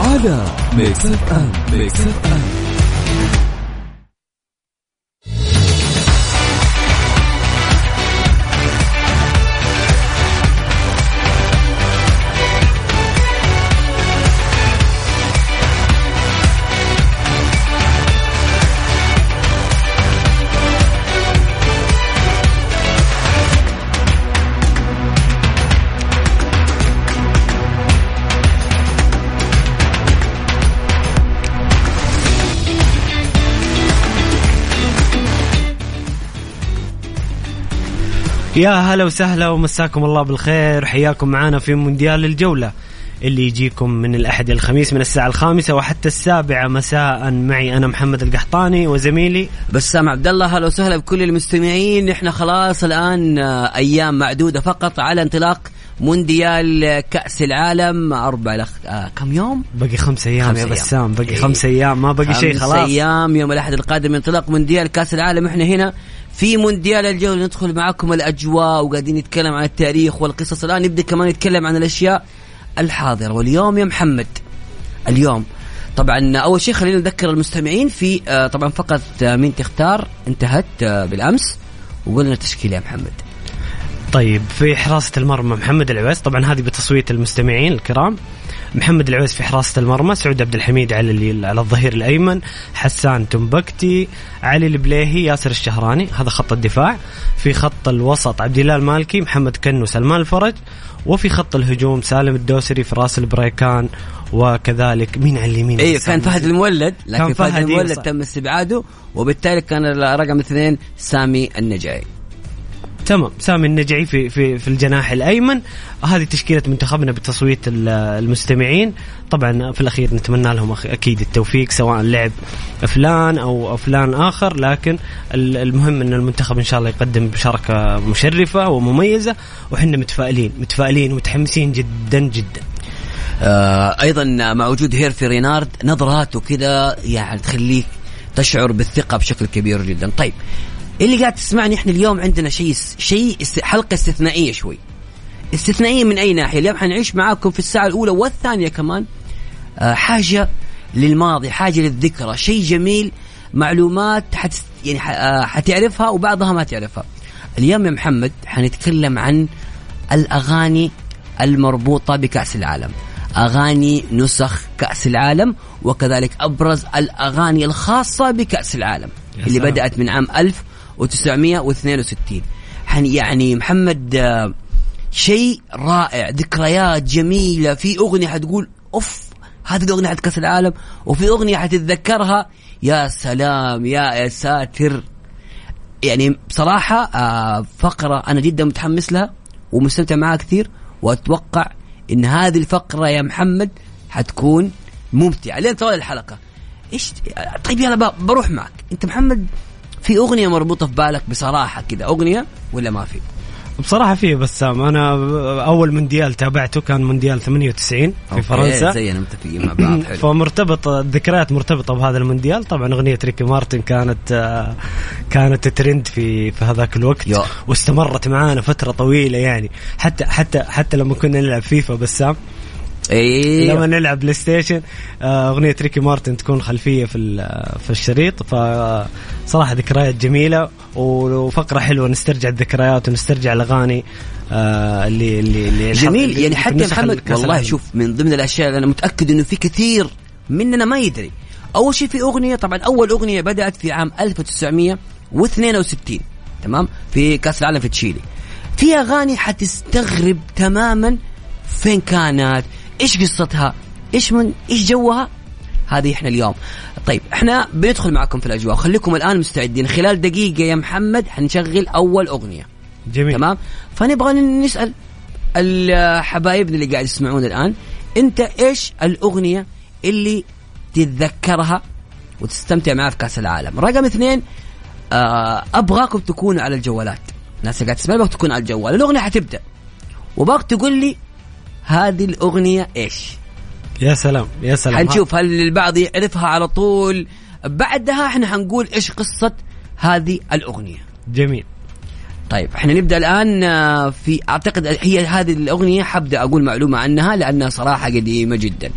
على ميكس اف ام ميكس اف ام يا هلا وسهلا ومساكم الله بالخير. حياكم معنا في مونديال الجولة اللي يجيكم من الأحد الخميس من الساعة الخامسة وحتى السابعة مساء. معي أنا محمد القحطاني وزميلي بسام عبد الله أهلا وسهلا بكل المستمعين. إحنا خلاص الآن آه، أيام معدودة فقط على انطلاق مونديال كأس العالم. أربع لخ... آه كم يوم؟ باقي خمس أيام خمس يا أيام. بسام. باقي إيه. خمس أيام. ما باقي شيء خمس خلاص. أيام. يوم الأحد القادم انطلاق مونديال كأس العالم. إحنا هنا في مونديال الجوله ندخل معكم الأجواء وقاعدين نتكلم عن التاريخ والقصص. الآن نبدأ كمان نتكلم عن الأشياء الحاضرة. واليوم يا محمد اليوم. طبعا أول شيء خلينا نذكر المستمعين في آه، طبعا فقط آه، مين تختار؟ انتهت آه، بالأمس وقلنا التشكيلة يا محمد. طيب في حراسة المرمى محمد العويس. طبعا هذه بتصويت المستمعين الكرام. محمد العويس في حراسة المرمى سعود عبد الحميد على على الظهير الأيمن حسان تنبكتي علي البليهي ياسر الشهراني هذا خط الدفاع. في خط الوسط عبد الله المالكي محمد كنو سلمان الفرج. وفي خط الهجوم سالم الدوسري فراس البريكان وكذلك مين على اليمين؟ أيوه كان فهد المولد لكن كان فهد, فهد المولد يوصل. تم استبعاده وبالتالي كان رقم اثنين سامي النجعي. تمام. سامي النجعي في في في الجناح الأيمن. هذه تشكيلة منتخبنا بتصويت ال- المستمعين. طبعا في الأخير نتمنى لهم أكيد التوفيق سواء لعب فلان أو فلان آخر. لكن ال- المهم إن المنتخب إن شاء الله يقدم مشاركة مشرفة ومميزة. وحنا متفائلين متفائلين ومتحمسين جدا جدا. آه أيضا مع وجود هيرفي رينارد نظراته كذا يعني تخليك تشعر بالثقة بشكل كبير جدا. طيب اللي قاعد تسمعني إحنا اليوم عندنا شيء شيء حلقة استثنائية شوي. استثنائية من أي ناحية؟ اليوم حنعيش معاكم في الساعة الأولى والثانية كمان آه حاجة للماضي حاجة للذكرى شيء جميل معلومات حت يعني آه، حتعرفها وبعضها ما تعرفها. اليوم يا محمد حنتكلم عن الأغاني المربوطة بكأس العالم. أغاني نسخ كأس العالم وكذلك أبرز الأغاني الخاصة بكأس العالم اللي. بدأت من عام 1962 حن يعني محمد آه، شيء رائع ذكريات جميلة. في أغنية حتقول أوف هذه الأغنية حق كاس العالم. وفي أغنية حتتذكرها يا سلام يا يا ساتر. يعني بصراحة آه، فقرة أنا جدا متحمس لها ومستمتع معها كثير. وأتوقع إن هذه الفقرة يا محمد حتكون ممتعة. لين طوال الحلقة. إيش طيب يلا بروح معك. أنت محمد في أغنية مربوطة في بالك بصراحة كذا أغنية ولا ما في؟ بصراحة في بسام أنا أول مونديال تابعته كان مونديال 98 في فرنسا. زينا متفقين مع بعض حلو. فمرتبط الذكريات مرتبطة بهذا المونديال. طبعا أغنية ريكي مارتن كانت كانت ترند في في هذاك الوقت يا. واستمرت معانا فترة طويلة يعني. حتى حتى حتى لما كنا نلعب فيفا بسام لما أيوه نلعب PlayStation آه، أغنية ريكي مارتن تكون خلفية في في الشريط. فصراحه ذكريات جميلة وفقرة حلوة نسترجع الذكريات ونسترجع الأغاني آه، اللي اللي اللي جميل. اللي يعني حتى محمد والله. شوف من ضمن الأشياء اللي أنا متأكد إنه في كثير مننا ما يدري. أول شيء في أغنية طبعا أول أغنية بدأت في عام 1962 تمام؟ في كأس العالم في تشيلي. في أغاني حتستغرب تماما فين كانت؟ إيش قصتها؟ إيش من إيش جوها؟ هذه إحنا اليوم. طيب إحنا بندخل معكم في الأجواء. خليكم الآن مستعدين. خلال دقيقة يا محمد حنشغل أول أغنية. جميل. تمام؟ فنبغى نسأل الحبايبنا اللي قاعد يسمعون الآن أنت إيش الأغنية اللي تتذكرها وتستمتع معها في كأس العالم؟ رقم اثنين آه أبغاكم تكونوا على الجوالات. الناس اللي قاعد تسمع تكون على الجوال. الأغنية حتبدأ. وباك تقول لي هذه الأغنية إيش؟ يا سلام يا سلام. حنشوف هل البعض يعرفها على طول. بعدها إحنا حنقول إيش قصة هذه الأغنية. جميل. طيب إحنا نبدأ الآن آه، في أعتقد هي هذه الأغنية حبدأ أقول معلومة عنها لأنها صراحة قديمة جدا.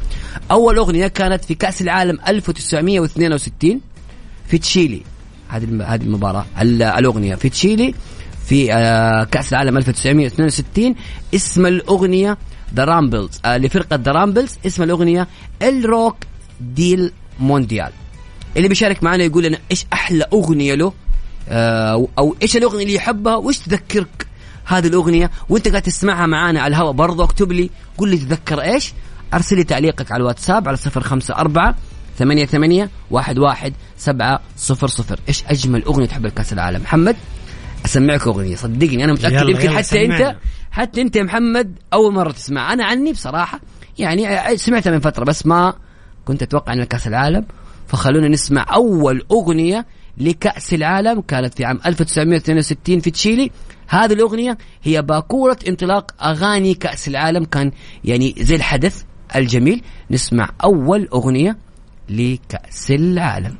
أول أغنية كانت في كأس العالم 1962 في تشيلي. هذه هذه المباراة ال- الأغنية في تشيلي في آه، كأس العالم 1962 اسم الأغنية The Ramblers لفرقة The Ramblers اسم الأغنية El Rock del Mundial اللي بيشارك معنا يقول لنا إيش أحلى أغنية له؟ آه، أو إيش الأغنية اللي يحبها؟ وإيش تذكرك هذه الأغنية؟ وأنت قاعد تسمعها معانا على الهواء برضو اكتب لي. قول لي تذكر إيش؟ أرسل لي تعليقك على الواتساب على صفر خمسة أربعة ثمانية ثمانية واحد واحد سبعة صفر صفر. إيش أجمل أغنية تحب كأس العالم؟ محمد أسمعك أغنية صدقني أنا متأكد يمكن حتى أنت سمعنا. حتى أنت يا محمد أول مرة تسمع. أنا عني بصراحة يعني سمعتها من فترة بس ما كنت أتوقع أن كأس العالم. فخلونا نسمع أول أغنية لكأس العالم كانت في عام 1962 في تشيلي. هذه الأغنية هي باكورة انطلاق أغاني كأس العالم كان يعني زي الحدث الجميل. نسمع أول أغنية لكأس العالم.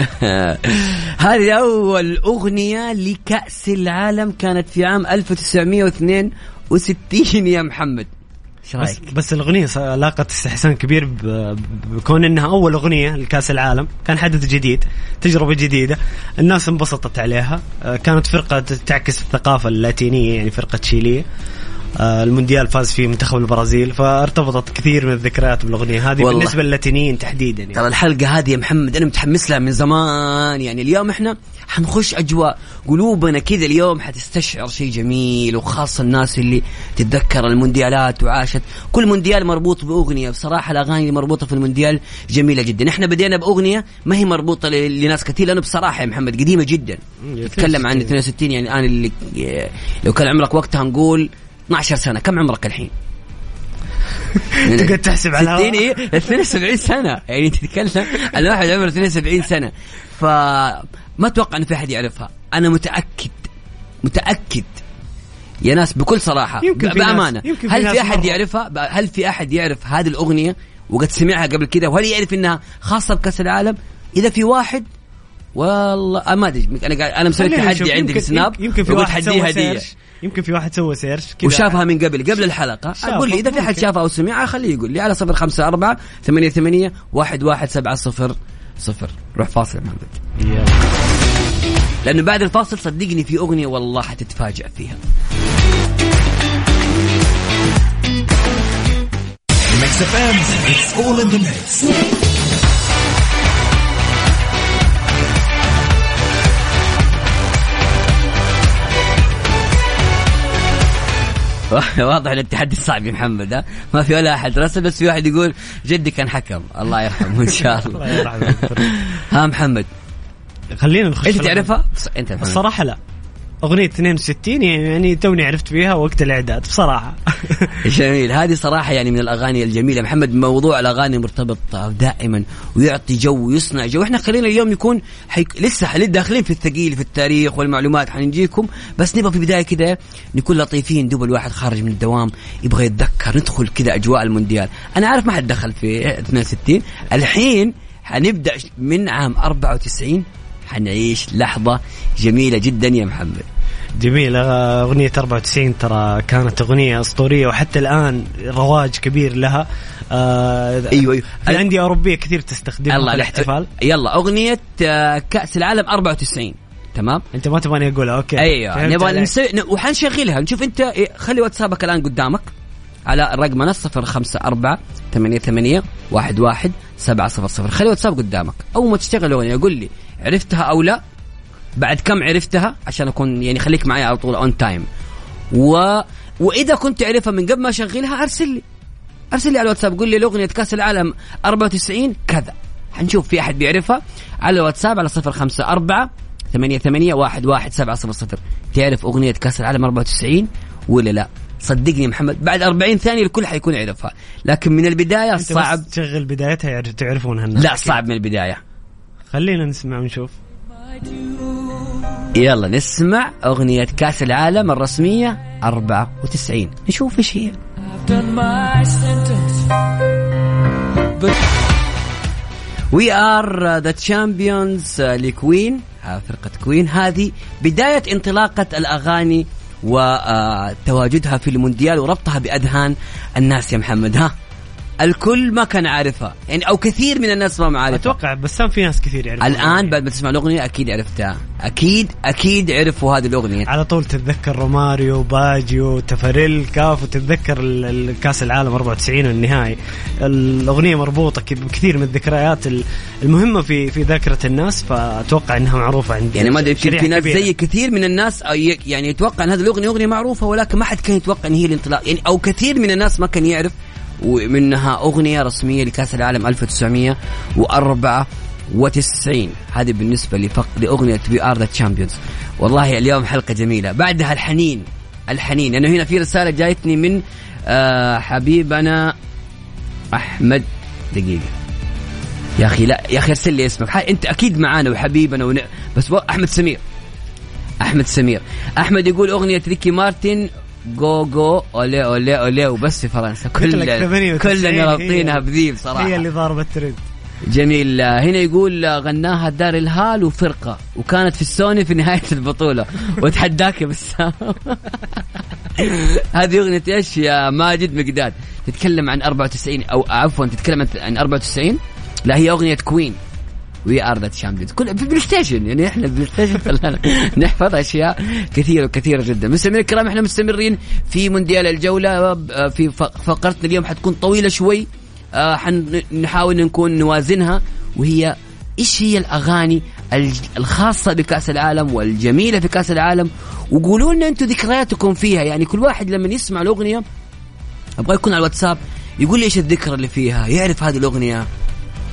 هذه أول أغنية لكأس العالم كانت في عام 1962 يا محمد. إيش بس, رأيك؟ بس الأغنية ص- لاقت استحسان كبير بكون إنها أول أغنية لكأس العالم. كان حدث جديد تجربة جديدة. الناس انبسطت عليها. آه، كانت فرقة تعكس الثقافة اللاتينية يعني فرقة تشيلية. المونديال فاز فيه منتخب البرازيل فارتبطت كثير من الذكريات بالأغنية هذه والله. بالنسبة للاتينيين تحديدا يعني. ترى الحلقة هذه يا محمد أنا متحمس لها من زمان يعني اليوم إحنا حنخش أجواء قلوبنا كذا اليوم حتستشعر شيء جميل وخاصة الناس اللي تتذكر المونديالات وعاشت كل مونديال مربوط بأغنية بصراحة الأغاني اللي مربوطة في المونديال جميلة جدا إحنا بدينا بأغنية ما هي مربوطة ل- لناس كثير لأنه بصراحة يا محمد قديمة جدا تتكلم عن 62 يعني الآن اللي لو كان عمرك وقتها نقول 12 سنة. كم عمرك الحين؟ تقعد تحسب على 60 إيه 72 سنة. يعني تتكلم عن واحد عمره 72 سنة. فما أتوقع انه في أحد يعرفها. أنا متأكد متأكد. يا ناس بكل صراحة يمكن بأمانة يمكن في هل في أحد مرة. يعرفها؟ هل في أحد يعرف هذه الأغنية؟ وقد سمعها قبل كذا وهل يعرف إنها خاصة بكأس العالم؟ إذا في واحد والله أنا ما أدري. أنا قاعد أنا مسوي. تحدي عندي في سناب يمكن في واحد سوى هدية. يمكن في واحد سوى سيرش كذا. وشافها من قبل قبل الحلقة. شافها، أقول لي إذا في حد. شافها أو سمعها خليه يقول لي على صفر خمسة أربعة ثمانية ثمانية واحد واحد سبعة صفر صفر. روح فاصل يا محمد يلا. لأنه بعد الفاصل صدقني في أغنية والله حتتفاجأ فيها. Mix FM, it's all in the mix. واضح ان التحدي صعب يا محمد ها؟ ما في ولا أحد. رسل بس في واحد يقول جدي كان حكم. الله يرحمه إن شاء الله. ها محمد. خلينا نخش إنت. تعرفها؟ إنت محمد الصراحة لا. أغنية 62 يعني توني عرفت فيها وقت الإعداد بصراحة. جميل. هذه صراحة يعني من الأغاني الجميلة. محمد موضوع الأغاني مرتبط دائما ويعطي جو ويصنع جو. إحنا خلينا اليوم يكون حيك... لسه حل- داخلين في الثقيل في التاريخ والمعلومات. حنجيكم. بس نبغى في البداية كده نكون لطيفين. دوب الواحد خارج من الدوام يبغى يتذكر ندخل كذا أجواء المونديال. أنا عارف ما حد دخل في 62 الحين حنبدأ من عام 94 حنعيش لحظة جميلة جدا يا محمد. جميل أغنية 94 ترى كانت أغنية أسطورية وحتى الآن رواج كبير لها. آه أيوة أيوة. في أندية أوروبية كثير تستخدمها في الله الاحتفال. يلا أغنية آه، كأس العالم 94 تمام؟ أنت ما تبغاني أقولها okay. أيوه نبغى. نسوي وحنشغلها. نشوف أنت إيه، خلي واتسابك الآن قدامك على رقمنا 054 88 11 700 خلي واتساب قدامك. أول ما تشتغل الاغنيه قول لي عرفتها أو لا بعد كم عرفتها؟ عشان أكون يعني خليك معي على طول on time وإذا كنت تعرفها من قبل ما أشغلها أرسل لي. أرسل لي على الواتساب. قول لي الأغنية كأس العالم 94 كذا. حنشوف في أحد بيعرفها. على الواتساب على 054 ثمانية ثمانية واحد واحد سبعة صفر صفر. تعرف أغنية كأس العالم 94 ولا لا؟ صدقني محمد بعد 40 ثانية الكل حيكون يعرفها لكن من البداية صعب بس تشغل بدايتها تعرفونها الناس. لا صعب من البداية. خلينا نسمع ونشوف. يلا نسمع أغنية كأس العالم الرسمية 94 نشوف إيش هي. We Are the Champions ل Queen. فرقة Queen. هذه بداية انطلاقة الأغاني وتواجدها في المونديال وربطها بأذهان الناس يا محمد. ها؟ الكل ما كان عارفها. يعني أو كثير من الناس ما عارفها. أتوقع بسام في ناس كثير يعرفون الآن بعد ما تسمع الأغنية أكيد عرفتها. أكيد أكيد عرفوا هذه الأغنية. على طول تتذكر روماريو باجيو تفاريل كافو وتتذكر كأس العالم 94 والنهائي الأغنية مربوطة بكثير من الذكريات ال- المهمة في في ذاكرة الناس فأتوقع إنها معروفة عندي يعني ما أدري في ناس. زي كثير من الناس يعني يتوقع إن هذه الأغنية أغنية معروفة ولكن ما حد كان يتوقع إن هي الانطلاق يعني أو كثير من الناس ما كان يعرف ومنها أغنية رسمية لكأس العالم 1994 هذه بالنسبة لفق لأغنية We Are The Champions والله اليوم حلقة جميلة. بعدها الحنين. الحنين. لأنه هنا في رسالة جايتني من آه حبيبنا أحمد دقيقة. يا أخي لا يا أخي ارسل لي اسمك. أنت أكيد معانا وحبيبنا ون... بس. أحمد سمير. أحمد سمير. أحمد يقول أغنية ريكي مارتن go go olé olé olé وبس في فرنسا. كل 98 كلنا رابطينها بذيب صراحة. هي اللي ضاربه الترند جميل. هنا يقول غناها داريل هال وفرقة وكانت في السوني في نهاية البطولة. وتحداك يا بسام. هذه أغنية إيش يا ماجد مقداد؟ تتكلم عن 94 أو عفوا تتكلم عن 94 لا هي أغنية Queen We Are The Champions كل في PlayStation يعني إحنا PlayStation خلانا نحفظ أشياء كثيره وكثيره جدا. مستمعين الكرام إحنا مستمرين في مونديال الجولة. آه، في فقرتنا اليوم حتكون طويلة شوي. آه، حنحاول نكون نوازنها. وهي إيش هي الأغاني الخاصة بكأس العالم والجميلة في كأس العالم؟ وقولوا لنا أنتم ذكرياتكم فيها. يعني كل واحد لما يسمع الأغنية أبغى يكون على الواتساب يقول لي إيش الذكرى اللي فيها يعرف هذه الأغنية.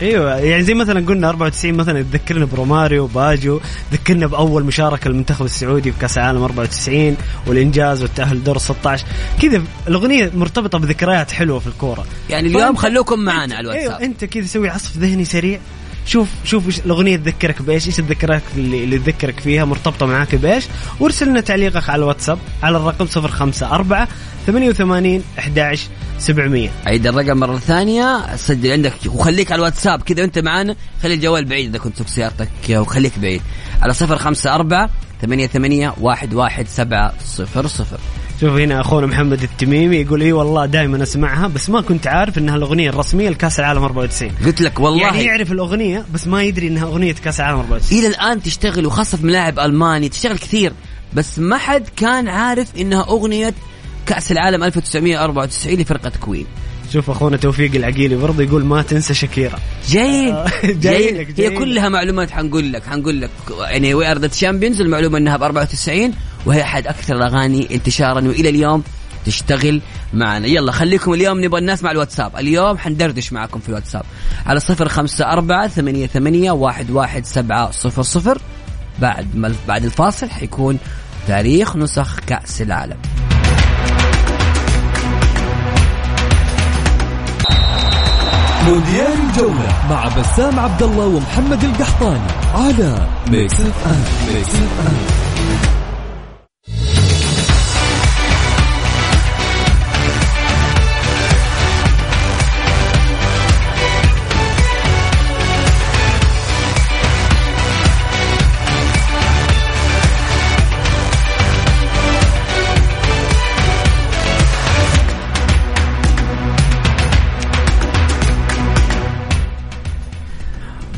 إيوه يعني زي مثلا قلنا 94 مثلا تذكرنا بروماريو باجيو ذكرنا بأول مشاركة للمنتخب السعودي في كأس العالم 94 والإنجاز والتأهل لدور 16 كذا الأغنية مرتبطة بذكريات حلوة في الكورة. يعني اليوم خلوكم معنا على إيوه الواتساب. أنت كذا سوي عصف ذهني سريع. شوف شوف إيش الأغنية تذكرك بإيش إيش الذكريات اللي, اللي تذكرك فيها مرتبطة معاك بإيش. وارسل لنا تعليقك على الواتساب على الرقم 054 88 11 700 عيد الرقم مرة ثانية. سجل عندك وخليك على الواتساب كذا وانت معانا. خلي الجوال بعيد إذا كنت تسوق سيارتك وخليك بعيد. على صفر خمسة أربعة ثمانية ثمانية واحد واحد سبعة صفر صفر. شوف هنا أخونا محمد التميمي يقول إي والله دائما أسمعها بس ما كنت عارف إنها الأغنية الرسمية لكأس العالم 94 قلت لك والله. يعني يعرف الأغنية بس ما يدري إنها أغنية كأس العالم 94 إلى الآن تشتغل وخاصة في ملاعب الماني تشتغل كثير بس ما حد كان عارف إنها أغنية كأس العالم 1994 لفرقة Queen. شوف أخونا توفيق العقيلي برضه يقول ما تنسى شكيرا جيد آه، جيد جايلك- هي. كلها معلومات حنقول لك حنقول لك. يعني We Are The Champions المعلومة إنها ب 94 وهي أحد أكثر الأغاني انتشارا وإلى اليوم تشتغل معنا. يلا خليكم اليوم نبغى الناس مع الواتساب. اليوم حندردش معكم في الواتساب. على صفر خمسة أربعة ثمانية ثمانية واحد واحد سبعة صفر صفر. بعد ما بعد الفاصل حيكون تاريخ نسخ كأس العالم. مونديال الجولة مع بسام عبد الله ومحمد القحطاني على Mix FM Mix FM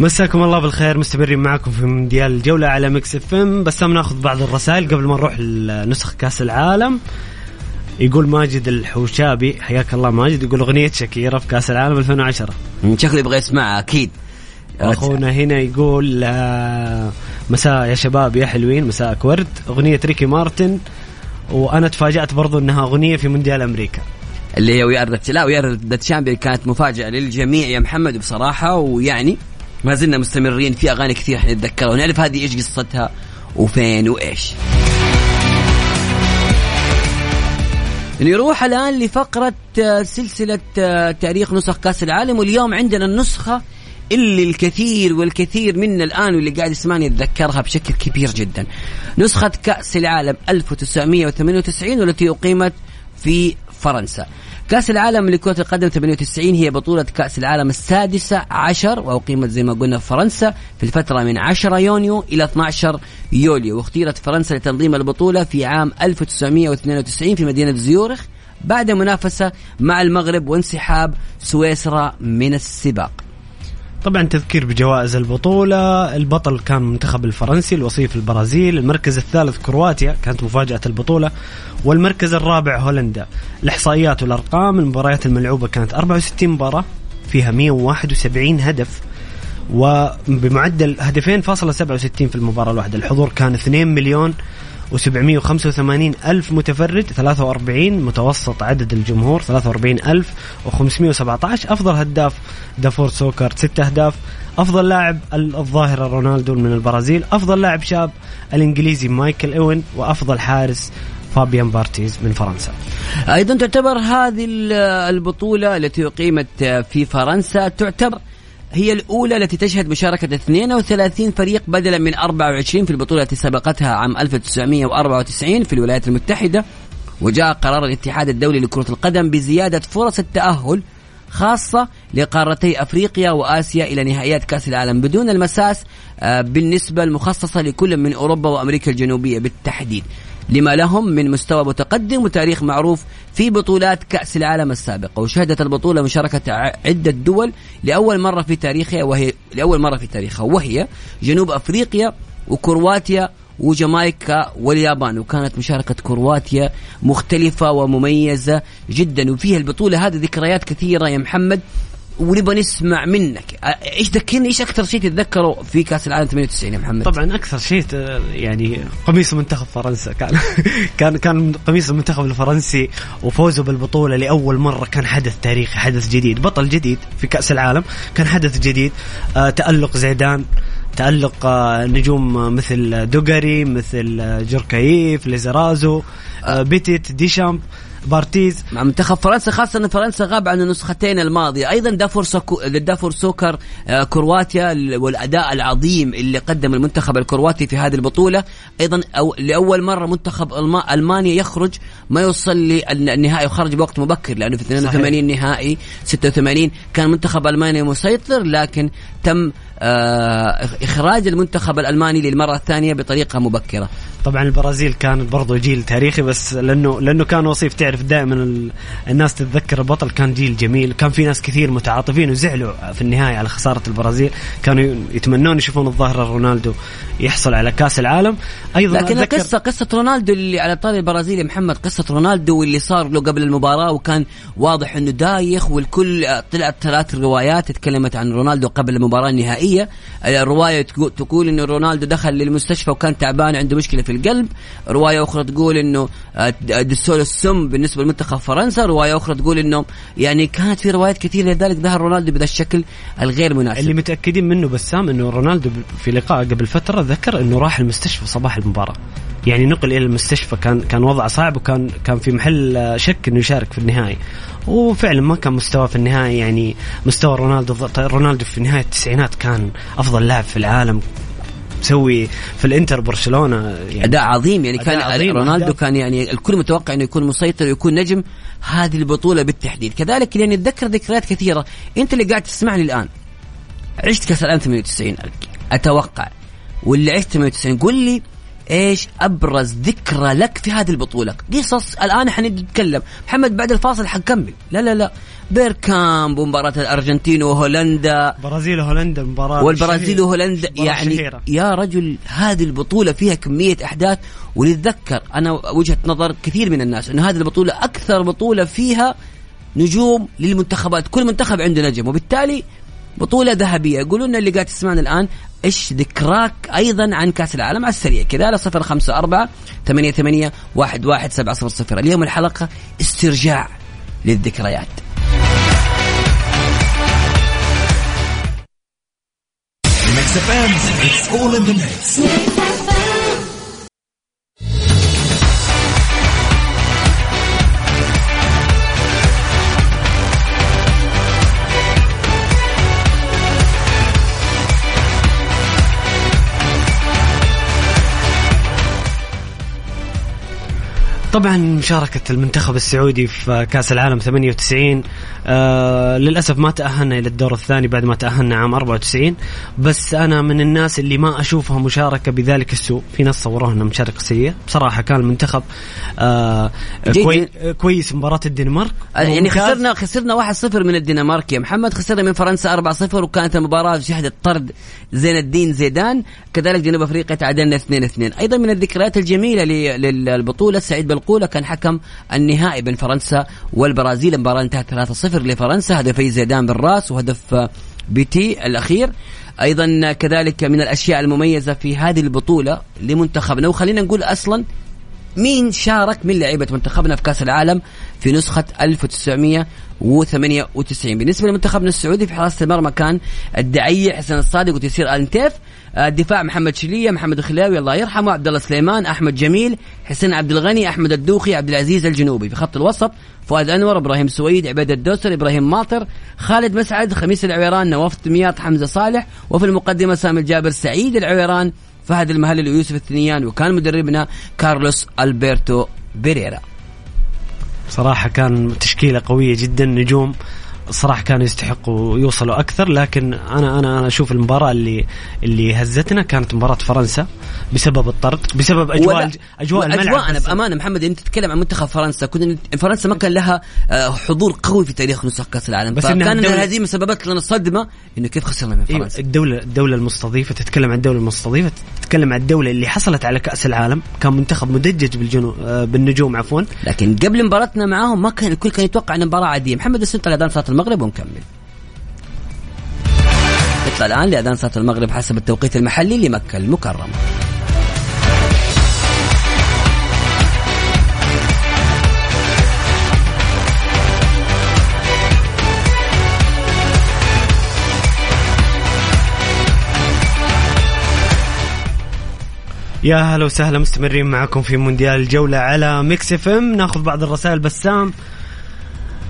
مساكم الله بالخير مستمرين معكم في مونديال الجولة على Mix FM. بس ناخذ بعض الرسائل قبل ما نروح لنسخ كأس العالم. يقول ماجد الحوشابي حياك الله ماجد يقول أغنية شاكيرا في كأس العالم 2010 شكله يبغى يسمعها أكيد. أخونا هنا يقول آه، مساء يا شباب يا حلوين مساءك ورد. أغنية ريكي مارتن وأنا تفاجأت برضو إنها أغنية في مونديال أمريكا. اللي هي We Are لا We Are The كانت مفاجأة للجميع يا محمد بصراحة ويعني ما زلنا مستمرين في أغاني كثير حنتذكرها ونعرف هذه إيش قصتها وفين وإيش نروح الآن لفقرة آه، سلسلة آه، تاريخ نسخ كأس العالم واليوم عندنا النسخة اللي الكثير والكثير منا الآن واللي قاعد يسمعني يتذكرها بشكل كبير جدا. نسخة كأس العالم 1998 والتي أقيمت في فرنسا. كأس العالم لكرة القدم 98 هي بطولة كأس العالم السادسة عشر وأقيمت زي ما قلنا في فرنسا في الفترة من 10 يونيو إلى 12 يوليو. واختيرت فرنسا لتنظيم البطولة في عام 1992 في مدينة زيورخ بعد منافسة مع المغرب وانسحاب سويسرا من السباق. طبعا تذكير بجوائز البطولة. البطل كان المنتخب الفرنسي الوصيف البرازيل. المركز الثالث كرواتيا كانت مفاجأة البطولة. والمركز الرابع هولندا. الإحصائيات والأرقام المباريات الملعوبة كانت 64 مباراة فيها 171 هدف وبمعدل هدفين فاصلة 67 في المباراة الواحدة. الحضور كان 2 مليون و785 ألف متفرج 43 متوسط عدد الجمهور 43 ألف و517 أفضل هداف دافور سوكر 6 أهداف. أفضل لاعب الظاهرة رونالدو من البرازيل. أفضل لاعب شاب الإنجليزي مايكل إوين وأفضل حارس فابيان بارتيز من فرنسا. أيضا تعتبر هذه البطولة التي أقيمت في فرنسا تعتبر هي الأولى التي تشهد مشاركة 32 فريق بدلا من 24 في البطولة التي سبقتها عام 1994 في الولايات المتحدة وجاء قرار الاتحاد الدولي لكرة القدم بزيادة فرص التأهل خاصة لقارتي أفريقيا وآسيا إلى نهائيات كأس العالم بدون المساس آه، بالنسبة المخصصة لكل من أوروبا وأمريكا الجنوبية بالتحديد. لما لهم من مستوى متقدم وتاريخ معروف في بطولات كأس العالم السابقة وشهدت البطولة مشاركة عدة دول لأول مرة في تاريخها وهي لأول مرة في تاريخها وهي جنوب أفريقيا وكرواتيا وجامايكا واليابان. وكانت مشاركة كرواتيا مختلفة ومميزة جدا. وفيها البطولة هذه ذكريات كثيرة يا محمد. ونبغى نسمع منك. إيش ذكرني إيش أكثر شيء تتذكره في كأس العالم 98 يا محمد؟ طبعا أكثر شيء يعني قميص منتخب فرنسا. كان كان كان قميص المنتخب الفرنسي وفوزه بالبطولة لأول مرة كان حدث تاريخي حدث جديد. بطل جديد في كأس العالم كان حدث جديد. آه تألق زيدان تألق آه، نجوم مثل دوغاري مثل آه، جوركايف ليزرازو بيتيت ديشامب. بارتيز. مع منتخب فرنسا خاصة أن فرنسا غاب عن النسختين الماضية. أيضا دافور, سوكو دافور سوكر آه، كرواتيا والأداء العظيم اللي قدم المنتخب الكرواتي في هذه البطولة. أيضا أو لأول مرة منتخب ألمانيا يخرج ما يوصل للنهائي وخرج بوقت مبكر لأنه في 82 نهائي 86 كان منتخب ألمانيا مسيطر لكن تم آه، إخراج المنتخب الألماني للمرة الثانية بطريقة مبكرة. طبعا البرازيل كان برضو جيل تاريخي بس لأنه لأنه كان وصيف تعرف دائما الناس تتذكر البطل كان جيل جميل. كان في ناس كثير متعاطفين وزعلوا في النهاية على خسارة البرازيل. كانوا يتمنون يشوفون الظاهرة رونالدو يحصل على كأس العالم. أيضا لكن القصة قصه رونالدو اللي على طاري البرازيل محمد قصة رونالدو واللي صار له قبل المباراة وكان واضح إنه دايخ والكل طلعت ثلاث روايات تكلمت عن رونالدو قبل المباراة النهائية. الرواية تقول إنه رونالدو دخل للمستشفى وكان تعبان عنده مشكلة في القلب رواية أخرى تقول إنه آه، دسول السم بالنسبة لمنتخب فرنسا رواية أخرى تقول إنه يعني كانت في روايات كثيرة لذلك ظهر رونالدو بهذا الشكل الغير مناسب. اللي متأكدين منه بسام إنه رونالدو في لقاء قبل فترة ذكر إنه راح المستشفى صباح المباراة. يعني نقل إلى المستشفى كان كان وضعه صعب وكان كان في محل شك إنه يشارك في النهائي. وفعلا ما كان مستواه في النهائي يعني مستوى رونالدو رونالدو في نهاية التسعينات كان أفضل لاعب في العالم. مسوي في الانتر برشلونة يعني. أداء عظيم يعني كان عظيم رونالدو أداء. كان يعني الكل متوقع إنه يكون مسيطر ويكون نجم هذه البطولة بالتحديد. كذلك يعني أتذكر ذكريات كثيرة. أنت اللي قاعد تسمعني الآن. عشت كأس العالم 98 أتوقع. واللي عشت 98 قول لي إيش أبرز ذكرى لك في هذه البطولة؟ قصص الآن حنتكلم محمد بعد الفاصل حنكمل لا لا لا. بيركامب ومباراة الأرجنتين وهولندا. برازيل وهولندا مباراة والبرازيل وهولندا يعني شهيرة. يا رجل هذه البطولة فيها كمية أحداث. ونتذكر أنا وجهة نظر كثير من الناس انه هذه البطولة أكثر بطولة فيها نجوم للمنتخبات. كل منتخب عنده نجم. وبالتالي بطولة ذهبية. يقولون اللي قاعد تسمعنا الآن. إيش ذكراك أيضا عن كأس العالم على السريع؟ كذا على صفر خمسة أربعة ثمانية ثمانية واحد واحد سبعة صفر صفر. اليوم الحلقة استرجاع للذكريات. ام اتس اول ان ذا طبعا مشاركة المنتخب السعودي في كأس العالم 98 آه للأسف ما تأهلنا إلى الدور الثاني بعد ما تأهلنا عام 94 بس أنا من الناس اللي ما أشوفها مشاركة بذلك السوء. في ناس صوروها أنها مشاركة سيئة. بصراحة كان المنتخب آه. كوي كويس مباراة الدنمارك. يعني ممتاز. خسرنا خسرنا 1-0 من الدنمارك يا محمد. خسرنا من فرنسا 4-0 وكانت المباراة شهدت طرد زين الدين زيدان. كذلك جنوب أفريقيا تعادلنا 2-2 أيضا من الذكريات الجميلة للبطولة سعيد بالقولة كان حكم النهائي بين فرنسا والبرازيل. المباراة انتهت 3-0 لفرنسا. هدفي زيدان بالراس وهدف بيتي الأخير. أيضا كذلك من الأشياء المميزة في هذه البطولة لمنتخبنا. وخلينا نقول أصلا مين شارك من لعيبة منتخبنا في كأس العالم في نسخة 1998 بالنسبة لمنتخبنا السعودي في حراسة المرمى كان الدعية حسن الصادق وتيسير النتيف آه، الدفاع محمد شلية محمد الخلاوي الله يرحمه عبد الله سليمان أحمد جميل حسين عبد الغني أحمد الدوخي عبد العزيز الجنوبي. في خط الوسط فؤاد أنور إبراهيم سويد عبيد الدوسر إبراهيم ماطر خالد مسعد خميس العويران نواف دمياط حمزة صالح وفي المقدمة سامي الجابر سعيد العويران فهد المهلل ويوسف الثنيان وكان مدربنا كارلوس ألبرتو بيريرا. صراحة كان تشكيلة قوية جدا نجوم صراحة كانوا يستحقوا يوصلوا أكثر لكن أنا أنا أنا أشوف المباراة اللي اللي هزتنا كانت مباراة فرنسا بسبب الطرد بسبب أجواء ولا- الج- أجواء الملعب اجواءنا بس- بأمانة محمد أنت تتكلم عن منتخب فرنسا كنا فرنسا ما كان لها آه، حضور قوي في تاريخ نسخ كأس العالم. بس فكان الدولة- الهزيمه سببت لنا صدمة إنه كيف خسرنا من أيوة فرنسا. الدولة الدولة المستضيفة تتكلم عن الدولة المستضيفة تتكلم عن الدولة اللي حصلت على كأس العالم كان منتخب مدجج بالجنو آه، بالنجوم عفوا. لكن قبل مباراتنا معاهم ما كان الكل كان يتوقع ان المباراه عادية. محمد صلاه المغرب ونكمل. نطلع الآن لأذان صلاة المغرب حسب التوقيت المحلي لمكة المكرمة. يا هلا وسهلا مستمرين معكم في مونديال الجولة على Mix FM. ناخذ بعض الرسائل بسام.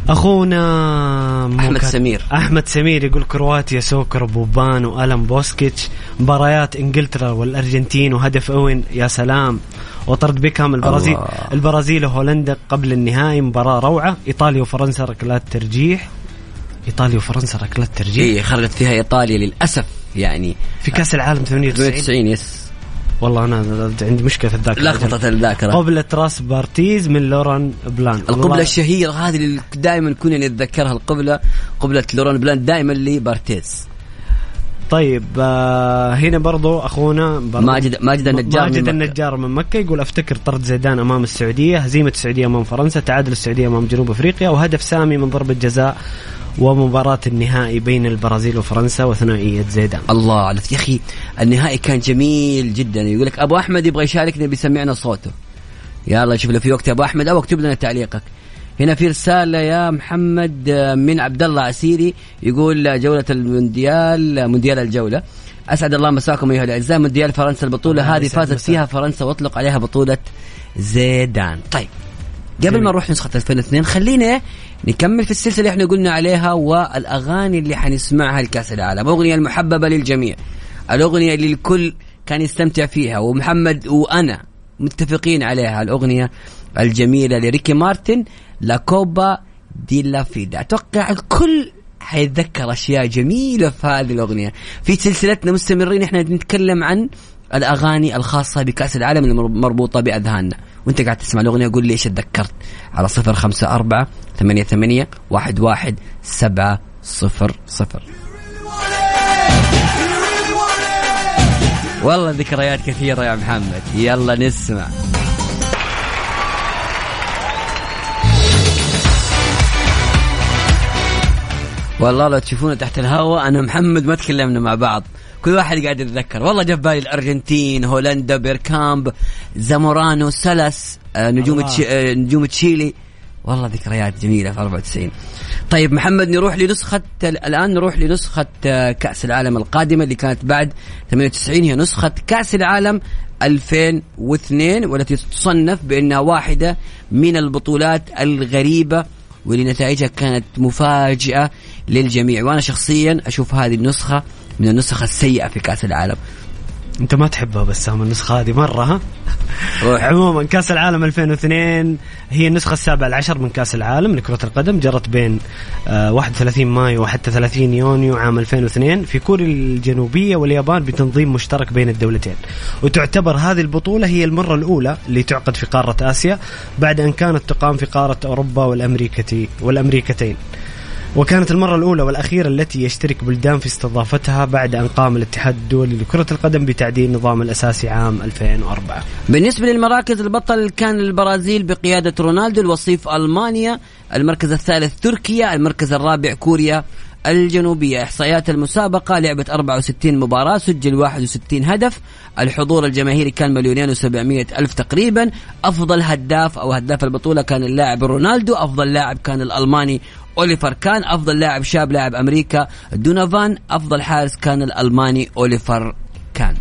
أخونا كات- سمير. أحمد سمير يقول كرواتيا سوكر بوبان والم بوسكيتش. مباريات إنجلترا والأرجنتين وهدف أوين يا سلام. وطرد بيكهام البرازيل. الله. البرازيل وهولندا قبل النهائي مباراة روعة. إيطاليا وفرنسا ركلات ترجيح. إيطاليا وفرنسا ركلات ترجيح. هي خرجت فيها إيطاليا للأسف يعني في كأس العالم 98 98 yes. والله أنا عندي مشكلة في الذاكرة. لخبطت الذاكرة. قبلة راس بارتيز من لوران بلان القبلة الشهيرة هذه اللي دائما كنا نتذكرها القبلة قبلة لوران بلان دائما لبارتيز. طيب آه هنا برضو أخونا برضو ماجد ماجد النجار ماجد من. النجار من مكة يقول أفتكر طرد زيدان أمام السعودية هزيمة السعودية أمام فرنسا تعادل السعودية أمام جنوب أفريقيا وهدف سامي من ضربة جزاء ومباراة النهائي بين البرازيل وفرنسا وثنائية زيدان. الله على يا أخي النهائي كان جميل جدا. يقول لك أبو أحمد يبغى يشاركنا بيسمعنا صوته. يلا شوف لو في وقت يا أبو أحمد. أو اكتب لنا تعليقك. هنا في رسالة يا محمد آه، من عبد الله عسيري. يقول آه، جولة المونديال آه، مونديال الجولة. أسعد الله مساكم أيها الأعزاء. مونديال فرنسا البطولة. الله هذه فازت. فيها فرنسا وأطلق عليها بطولة زيدان. طيب قبل. ما نروح نسخة 2002 خلينا نكمل في السلسلة اللي إحنا قلنا عليها والأغاني اللي حنسمعها لكأس العالم. أغنية المحببة للجميع. الأغنية اللي الكل كان يستمتع فيها ومحمد وأنا متفقين عليها الأغنية الجميلة لريكي مارتن لا كوبا دي لا فيدا. أتوقع الكل حيتذكر أشياء جميلة في هذه الأغنية. في سلسلتنا مستمرين إحنا نتكلم عن الأغاني الخاصة بكأس العالم المربوطة باذهاننا وأنت قاعد تسمع الأغنية قول لي إيش تذكرت؟ على صفر خمسة أربعة ثمانية ثمانية واحد واحد سبعة صفر صفر. والله ذكريات كثيرة يا محمد. يلا نسمع. والله لو تشوفونا تحت الهواء أنا محمد ما تكلمنا مع بعض. كل واحد قاعد يتذكر. والله جاب بالي الأرجنتين هولندا بيركامب زامورانو سلس آه، نجوم. آه، نجوم تشيلي. والله ذكريات جميلة في 94 طيب محمد نروح لنسخة الآن نروح لنسخة آه، كأس العالم القادمة اللي كانت بعد 98 هي نسخة كأس العالم 2002 والتي تصنف بأنها واحدة من البطولات الغريبة واللي نتائجها كانت مفاجئة للجميع. وأنا شخصيا أشوف هذه النسخة من النسخ السيئة في كأس العالم. أنت ما تحبها بسام النسخة هذه مرة ها؟ روح. عموما كأس العالم 2002 هي النسخة السابعة العشر من كأس العالم لكرة القدم جرت بين آه، 31 مايو وحتى 30 يونيو عام 2002 في كوريا الجنوبية واليابان بتنظيم مشترك بين الدولتين. وتعتبر هذه البطولة هي المرة الأولى اللي تعقد في قارة آسيا بعد أن كانت تقام في قارة أوروبا والامريكتي والأمريكتين. وكانت المرة الأولى والأخيرة التي يشترك بلدان في استضافتها بعد أن قام الاتحاد الدولي لكرة القدم بتعديل النظام الأساسي عام 2004 بالنسبة للمراكز البطل كان البرازيل بقيادة رونالدو الوصيف ألمانيا المركز الثالث تركيا المركز الرابع كوريا الجنوبية. إحصائيات المسابقة لعبة 64 مباراة سجل 61 هدف. الحضور الجماهيري كان مليونين و700 ألف تقريبا. أفضل هداف أو هداف البطولة كان اللاعب رونالدو أفضل لاعب كان الألماني أوليفر كان أفضل لاعب شاب لاعب أمريكا. دونافان أفضل حارس كان الألماني أوليفر كان.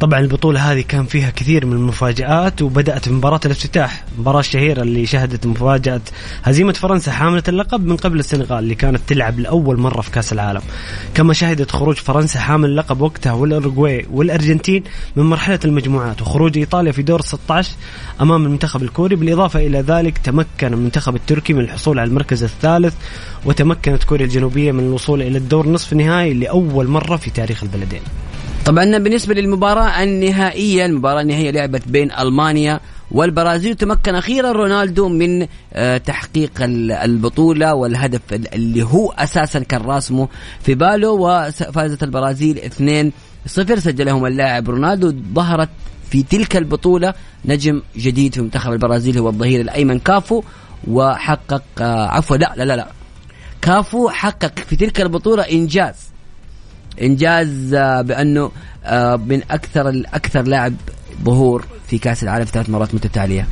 طبعا البطولة هذه كان فيها كثير من المفاجآت وبدأت بمباراة الافتتاح. المباراة الشهيرة اللي شهدت مفاجأة هزيمة فرنسا حاملة اللقب من قبل السنغال اللي كانت تلعب لأول مرة في كأس العالم. كما شهدت خروج فرنسا حامل اللقب وقتها والأورجواي والأرجنتين من مرحلة المجموعات وخروج إيطاليا في دور 16 أمام المنتخب الكوري. بالإضافة إلى ذلك تمكن المنتخب التركي من الحصول على المركز الثالث وتمكنت كوريا الجنوبية من الوصول إلى الدور نصف النهائي لأول مرة في تاريخ البلدين. طبعا بالنسبة للمباراة النهائية المباراة النهائية لعبت بين ألمانيا والبرازيل تمكن أخيرا رونالدو من آه، تحقيق ال- البطولة والهدف ال- اللي هو أساسا كان راسمه في باله وفازت البرازيل 2 0 سجلهم اللاعب رونالدو ظهرت في تلك البطولة نجم جديد في منتخب البرازيل هو الظهير الأيمن كافو وحقق آه، عفوا لا لا لا لا كافو حقق في تلك البطولة إنجاز. إنجاز آه، بأنه آه، من أكثر الاكثر لاعب ظهور في كأس العالم في ثلاث مرات متتاليه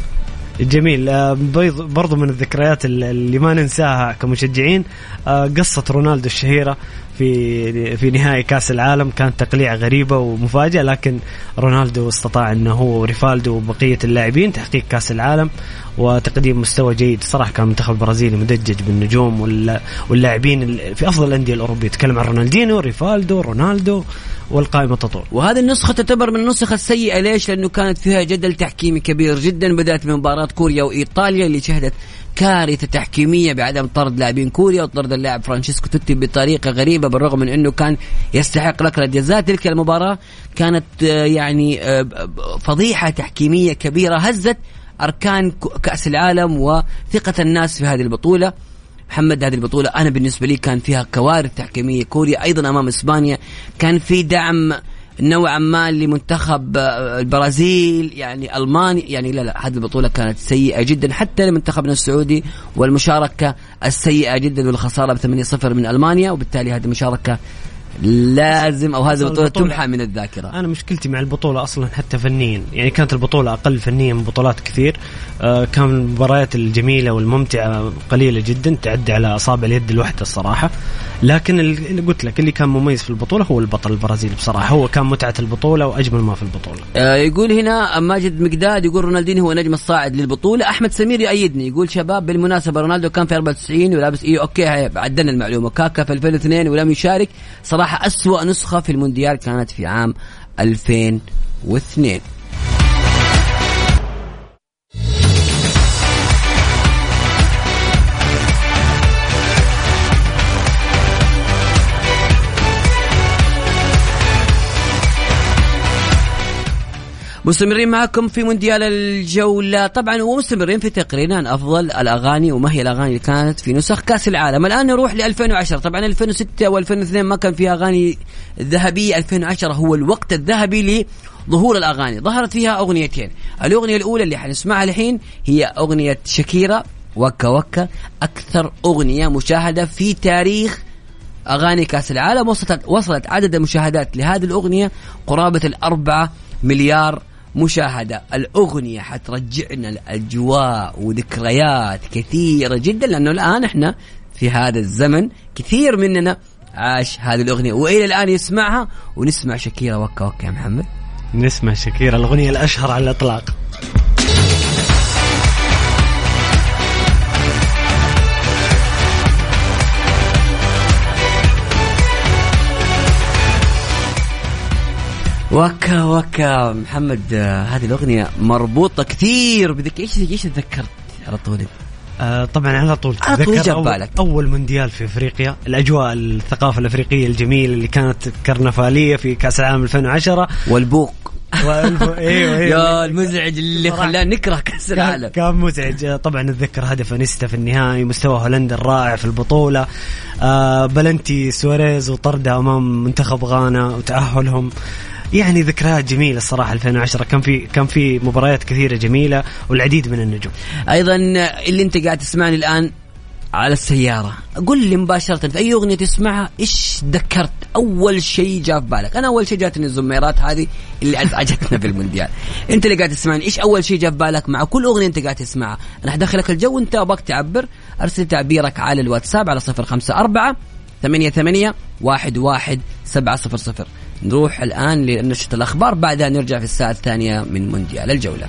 جميل. آه، برضو من الذكريات ال- اللي ما ننساها كمشجعين قصة رونالدو الشهيرة في في نهائي كأس العالم. كانت تقليعة غريبة ومفاجئة لكن رونالدو استطاع إنه هو وريفالدو وبقية اللاعبين تحقيق كأس العالم. وتقديم مستوى جيد. صراحة كان المنتخب البرازيلي مدجج بالنجوم وال- واللاعبين ال- في أفضل الأندية الأوروبية. تكلم عن رونالدينو ريفالدو رونالدو والقائمة تطول. وهذه النسخة تعتبر من النسخ السيئة. ليش؟ لأنه كانت فيها جدل تحكيمي كبير جدا بدأت من مباراة كوريا وإيطاليا اللي شهدت كارثة تحكيمية بعدم طرد لاعبين كوريا وطرد اللاعب فرانشيسكو توتي بطريقة غريبة بالرغم من أنه كان يستحق ركلة جزاء تلك المباراة كانت آه، يعني آه، فضيحة تحكيمية كبيرة هزت أركان ك- كأس العالم وثقة الناس في هذه البطولة. محمد هذه البطولة أنا بالنسبة لي كان فيها كوارث تحكيمية. كوريا أيضا أمام إسبانيا. كان في دعم نوعا ما لمنتخب آه، البرازيل يعني ألمانيا. يعني لا لا هذه البطولة كانت سيئة جدا حتى لمنتخبنا السعودي. والمشاركة السيئة جدا والخسارة ب 8-0 من ألمانيا وبالتالي هذه المشاركة لازم أو هذه البطولة- تمحى من الذاكرة. أنا مشكلتي مع البطولة أصلا حتى فنيا. يعني كانت البطولة أقل فنيا من بطولات كثير. آه كان المباريات الجميلة والممتعة قليلة جدا تعدي على اصابع اليد الواحده الصراحة. لكن اللي قلت لك اللي كان مميز في البطولة هو البطل البرازيلي بصراحة. هو كان متعة البطولة وأجمل ما في البطولة. آه، يقول هنا ماجد مقداد يقول رونالدينيو هو نجم الصاعد للبطولة. أحمد سمير يأيدني. يقول شباب بالمناسبة رونالدو كان في 94 ولابس إيه أوكي عدلنا المعلومة. كاكا في 2002 ولم يشارك. صراحة أسوأ نسخة في المونديال كانت في عام 2002 مستمرين معكم في مونديال الجولة. طبعا ومستمرين في تقريرنا عن أفضل الأغاني وما هي الأغاني اللي كانت في نسخ كأس العالم. الآن نروح ل 2010 طبعا 2006 و2002 ما كان فيها أغاني ذهبية. 2010 هو الوقت الذهبي لظهور الأغاني. ظهرت فيها أغنيتين. الأغنية الأولى اللي حنسمعها الحين هي أغنية شاكيرا وكا وكا. أكثر أغنية مشاهدة في تاريخ أغاني كأس العالم. وصلت وصلت عدد المشاهدات لهذه الأغنية قرابة الأربعة مليار مشاهدة الأغنية حترجعنا الأجواء وذكريات كثيرة جدا لأنه الآن إحنا في هذا الزمن كثير مننا عاش هذه الأغنية. وإلى الآن يسمعها ونسمع شكيرة وكا وكا يا محمد. نسمع شكيرة الأغنية الأشهر على الإطلاق. وكا وكا. محمد آه، هذه الأغنية مربوطة كثير بذك إيش إيش تذكرت على طول؟ آه طبعا على طول على طول تذكر أول. أول مونديال في أفريقيا الأجواء الثقافة الأفريقية الجميلة اللي كانت كرنفالية في كأس العالم 2010 والبوق. إيوه إيوه. يا المزعج اللي. خلانا نكره كان, العالم. كان مزعج. طبعا نتذكر هدف إنييستا في النهائي مستوى هولندا الرائع في البطولة. آه بلنتي سواريز وطرده أمام منتخب غانا وتأهلهم. يعني ذكريات جميلة الصراحه 2010 كان في كان في مباريات كثيرة جميلة والعديد من النجوم. أيضا اللي أنت قاعد تسمعني الآن على السيارة. قل لي مباشرة في أي أغنية تسمعها إيش ذكرت؟ أول شيء جاء في بالك. أنا أول شيء جاتني الزميرات هذه اللي أزعجتنا في المونديال. أنت اللي قاعد تسمعني إيش أول شيء جاء في بالك مع كل أغنية أنت قاعد تسمعها؟ أنا حدخلك الجو وأنت أبغاك تعبر. أرسل تعبيرك على الواتساب على صفر خمسة أربعة ثمانية ثمانية واحد واحد سبعة صفر صفر. نروح الآن لنشرة الأخبار بعدها نرجع في الساعة الثانية من مونديال الجولة.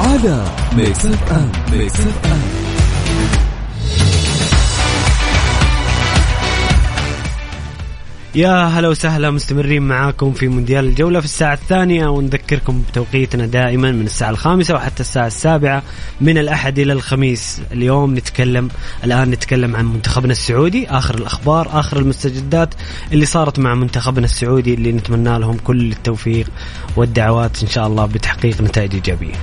على Mix FM Mix FM يا هلا وسهلا مستمرين معاكم في مونديال الجولة في الساعة الثانية ونذكركم بتوقيتنا دائما من الساعة الخامسة وحتى الساعة السابعة. من الأحد إلى الخميس. اليوم نتكلم الآن نتكلم عن منتخبنا السعودي. آخر الأخبار آخر المستجدات اللي صارت مع منتخبنا السعودي اللي نتمنى لهم كل التوفيق والدعوات إن شاء الله بتحقيق نتائج إيجابية.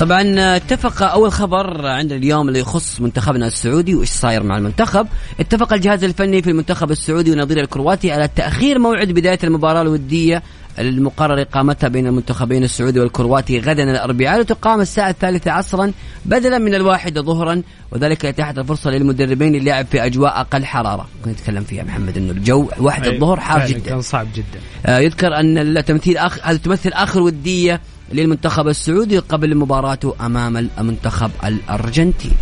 طبعا اتفق أول خبر عندنا اليوم اللي يخص منتخبنا السعودي وإيش صاير مع المنتخب. اتفق الجهاز الفني في المنتخب السعودي ونظيره الكرواتي على تأخير موعد بداية المباراة الودية المقرر إقامتها بين المنتخبين السعودي والكرواتي غدا الأربعاء وتقام الساعة الثالثة عصرا بدلا من الواحدة ظهرا وذلك لاتاحه الفرصة للمدربين للعب في أجواء أقل حرارة. كنت نتكلم فيها محمد إنه الجو واحدة الظهر حار جدا. كان صعب جدا. آه، يذكر أن التمثيل آخر هذه تمثل آخر ودية للمنتخب السعودي قبل مباراته أمام المنتخب الارجنتيني.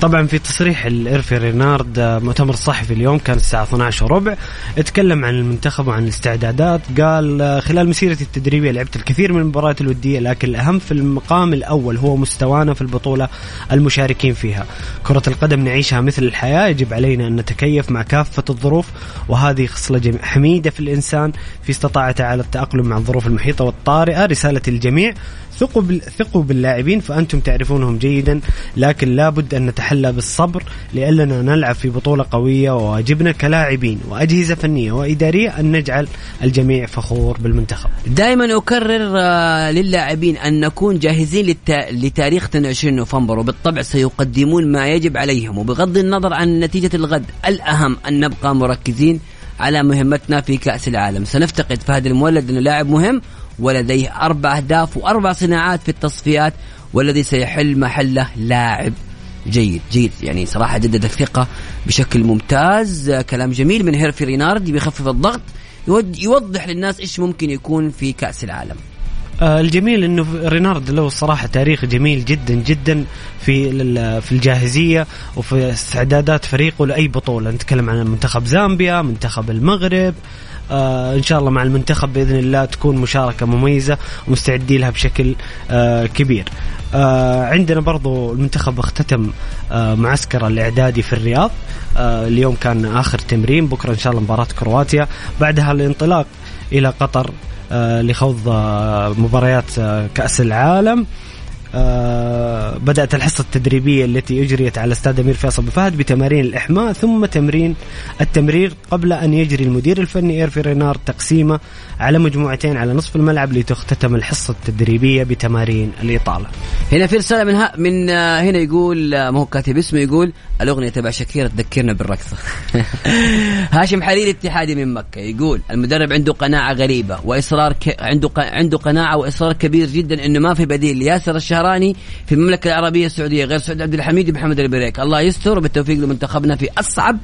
طبعا في تصريح الإرفي رينارد آه، مؤتمر صحفي اليوم كان الساعة 12 وربع اتكلم عن المنتخب وعن الاستعدادات. قال آه، خلال مسيرتي التدريبية لعبت الكثير من المباريات الودية لكن الأهم في المقام الأول هو مستوانا في البطولة المشاركين فيها. كرة القدم نعيشها مثل الحياة يجب علينا أن نتكيف مع كافة الظروف وهذه خصلة حميدة في الإنسان في استطاعته على التأقلم مع الظروف المحيطة والطارئة. رسالة الجميع ثقوا. ثقوا باللاعبين فأنتم تعرفونهم جيدا لكن لابد أن نتحلى بالصبر لأننا نلعب في بطولة قوية وواجبنا كلاعبين وأجهزة فنية وإدارية أن نجعل الجميع فخور بالمنتخب. دائما أكرر آه، للاعبين أن نكون جاهزين للتا... لتاريخ 22 نوفمبر وبالطبع سيقدمون ما يجب عليهم وبغض النظر عن نتيجة الغد الأهم أن نبقى مركزين على مهمتنا في كأس العالم سنفتقد فهد المولد انه لاعب مهم ولديه أربع أهداف وأربع صناعات في التصفيات والذي سيحل محله لاعب جيد جيد يعني صراحة جدد الثقة بشكل ممتاز. كلام جميل من هيرفي رينارد بيخفف الضغط يوضح للناس إيش ممكن يكون في كأس العالم. آه، الجميل إنه رينارد له الصراحه تاريخ جميل جدا جدا في في الجاهزية وفي استعدادات فريقه لأي بطولة. نتكلم عن منتخب زامبيا منتخب المغرب آه إن شاء الله مع المنتخب بإذن الله تكون مشاركة مميزة ومستعدين لها بشكل آه كبير. آه عندنا برضو المنتخب اختتم آه معسكر الإعدادي في الرياض. آه اليوم كان آخر تمرين بكرة إن شاء الله مباراة كرواتيا. بعدها الانطلاق إلى قطر آه، لخوض آه، مباريات آه، كأس العالم. بدأت الحصة التدريبية التي أجريت على استاد أمير فيصل بن فهد بتمارين الإحماء ثم تمرين التمرير قبل أن يجري المدير الفني إيرفي رينار تقسيمه على مجموعتين على نصف الملعب لتختتم الحصة التدريبية بتمارين الإطالة. هنا في رسالة من من آه، هنا يقول آه، ما هو كاتب اسمه يقول الأغنية تبع شاكيرا تذكرنا بالرقصة. هاشم حريري اتحادي من مكة يقول المدرب عنده قناعة غريبة وإصرار ك... عنده ق... عنده قناعة وإصرار كبير جدا إنه ما في بديل. لياسر الشهراني في المملكة العربية السعودية غير سعود عبد الحميد ومحمد البريك. الله يستر وبالتوفيق لمنتخبنا في أصعب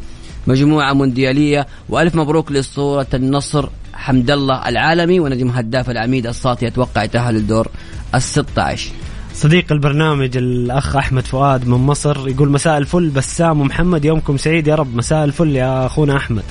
مجموعة مونديالية. وألف مبروك لأسطورة النصر حمد الله العالمي ونجم هداف العميد الساطي أتوقع يتأهل للدور ال 16 صديق البرنامج الأخ أحمد فؤاد من مصر يقول مساء الفل بسام ومحمد يومكم سعيد يا رب. مساء الفل يا أخونا أحمد.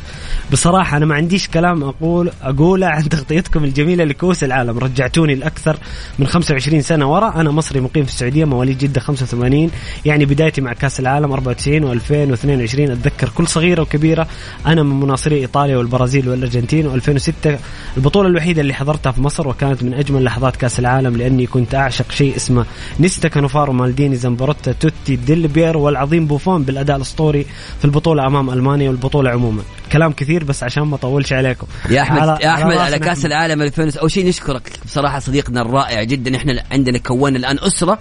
بصراحة أنا ما عنديش كلام أقول أقوله عن تغطيتكم الجميلة لكؤوس العالم. رجعتوني لأكثر من 25 سنة ورا. أنا مصري مقيم في السعودية مواليد جدة 85 يعني بدايتي مع كأس العالم 94 و2022 أتذكر كل صغيرة وكبيرة أنا من مناصري إيطاليا والبرازيل والأرجنتين. و2006 البطولة الوحيدة اللي حضرتها في مصر وكانت من أجمل لحظات كأس العالم لأني كنت أعشق شيء اسمه نيستا كانوفارو مالديني زمبروتا توتي ديل بيرو والعظيم بوفون بالأداء الأسطوري في البطولة أمام ألمانيا والبطولة عموما. كلام كثير بس عشان ما أطولش عليكم. يا أحمد على- يا أحمد على كأس أحمد. العالم 2000 أول شيء نشكرك بصراحة صديقنا الرائع جدا. إحنا عندنا كونا الآن أسرة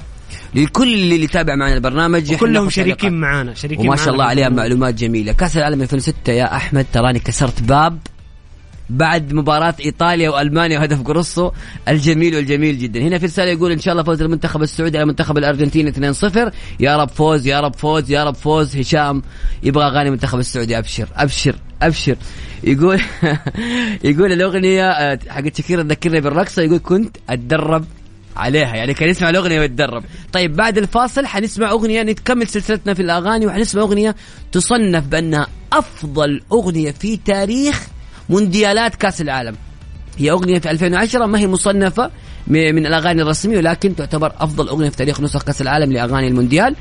للكل اللي يتابع معنا البرنامج. كلهم شريكين. معانا شريكين وما شاء الله عليها. معلومات جميلة. كأس العالم 2006 يا أحمد تراني كسرت باب. بعد مباراة إيطاليا وألمانيا وهدف جروسو الجميل والجميل جدا، هنا في رسالة يقول إن شاء الله فوز المنتخب السعودي على منتخب الأرجنتين 2-0 يا رب فوز يا رب فوز يا رب فوز. هشام يبغى أغاني منتخب السعودي. أبشر أبشر أبشر. يقول يقول الأغنية آه، حقت شاكيرا تذكرني بالرقصة. يقول كنت أتدرب عليها. يعني كان يسمع الأغنية ويتدرب. طيب بعد الفاصل حنسمع أغنية نكمل سلسلتنا في الأغاني وحنسمع أغنية تصنف بأنها أفضل أغنية في تاريخ مونديالات كأس العالم. هي أغنية في 2010 ما هي مصنفة م- من الأغاني الرسمية ولكن تعتبر أفضل أغنية في تاريخ نسخ كأس العالم لأغاني المونديال.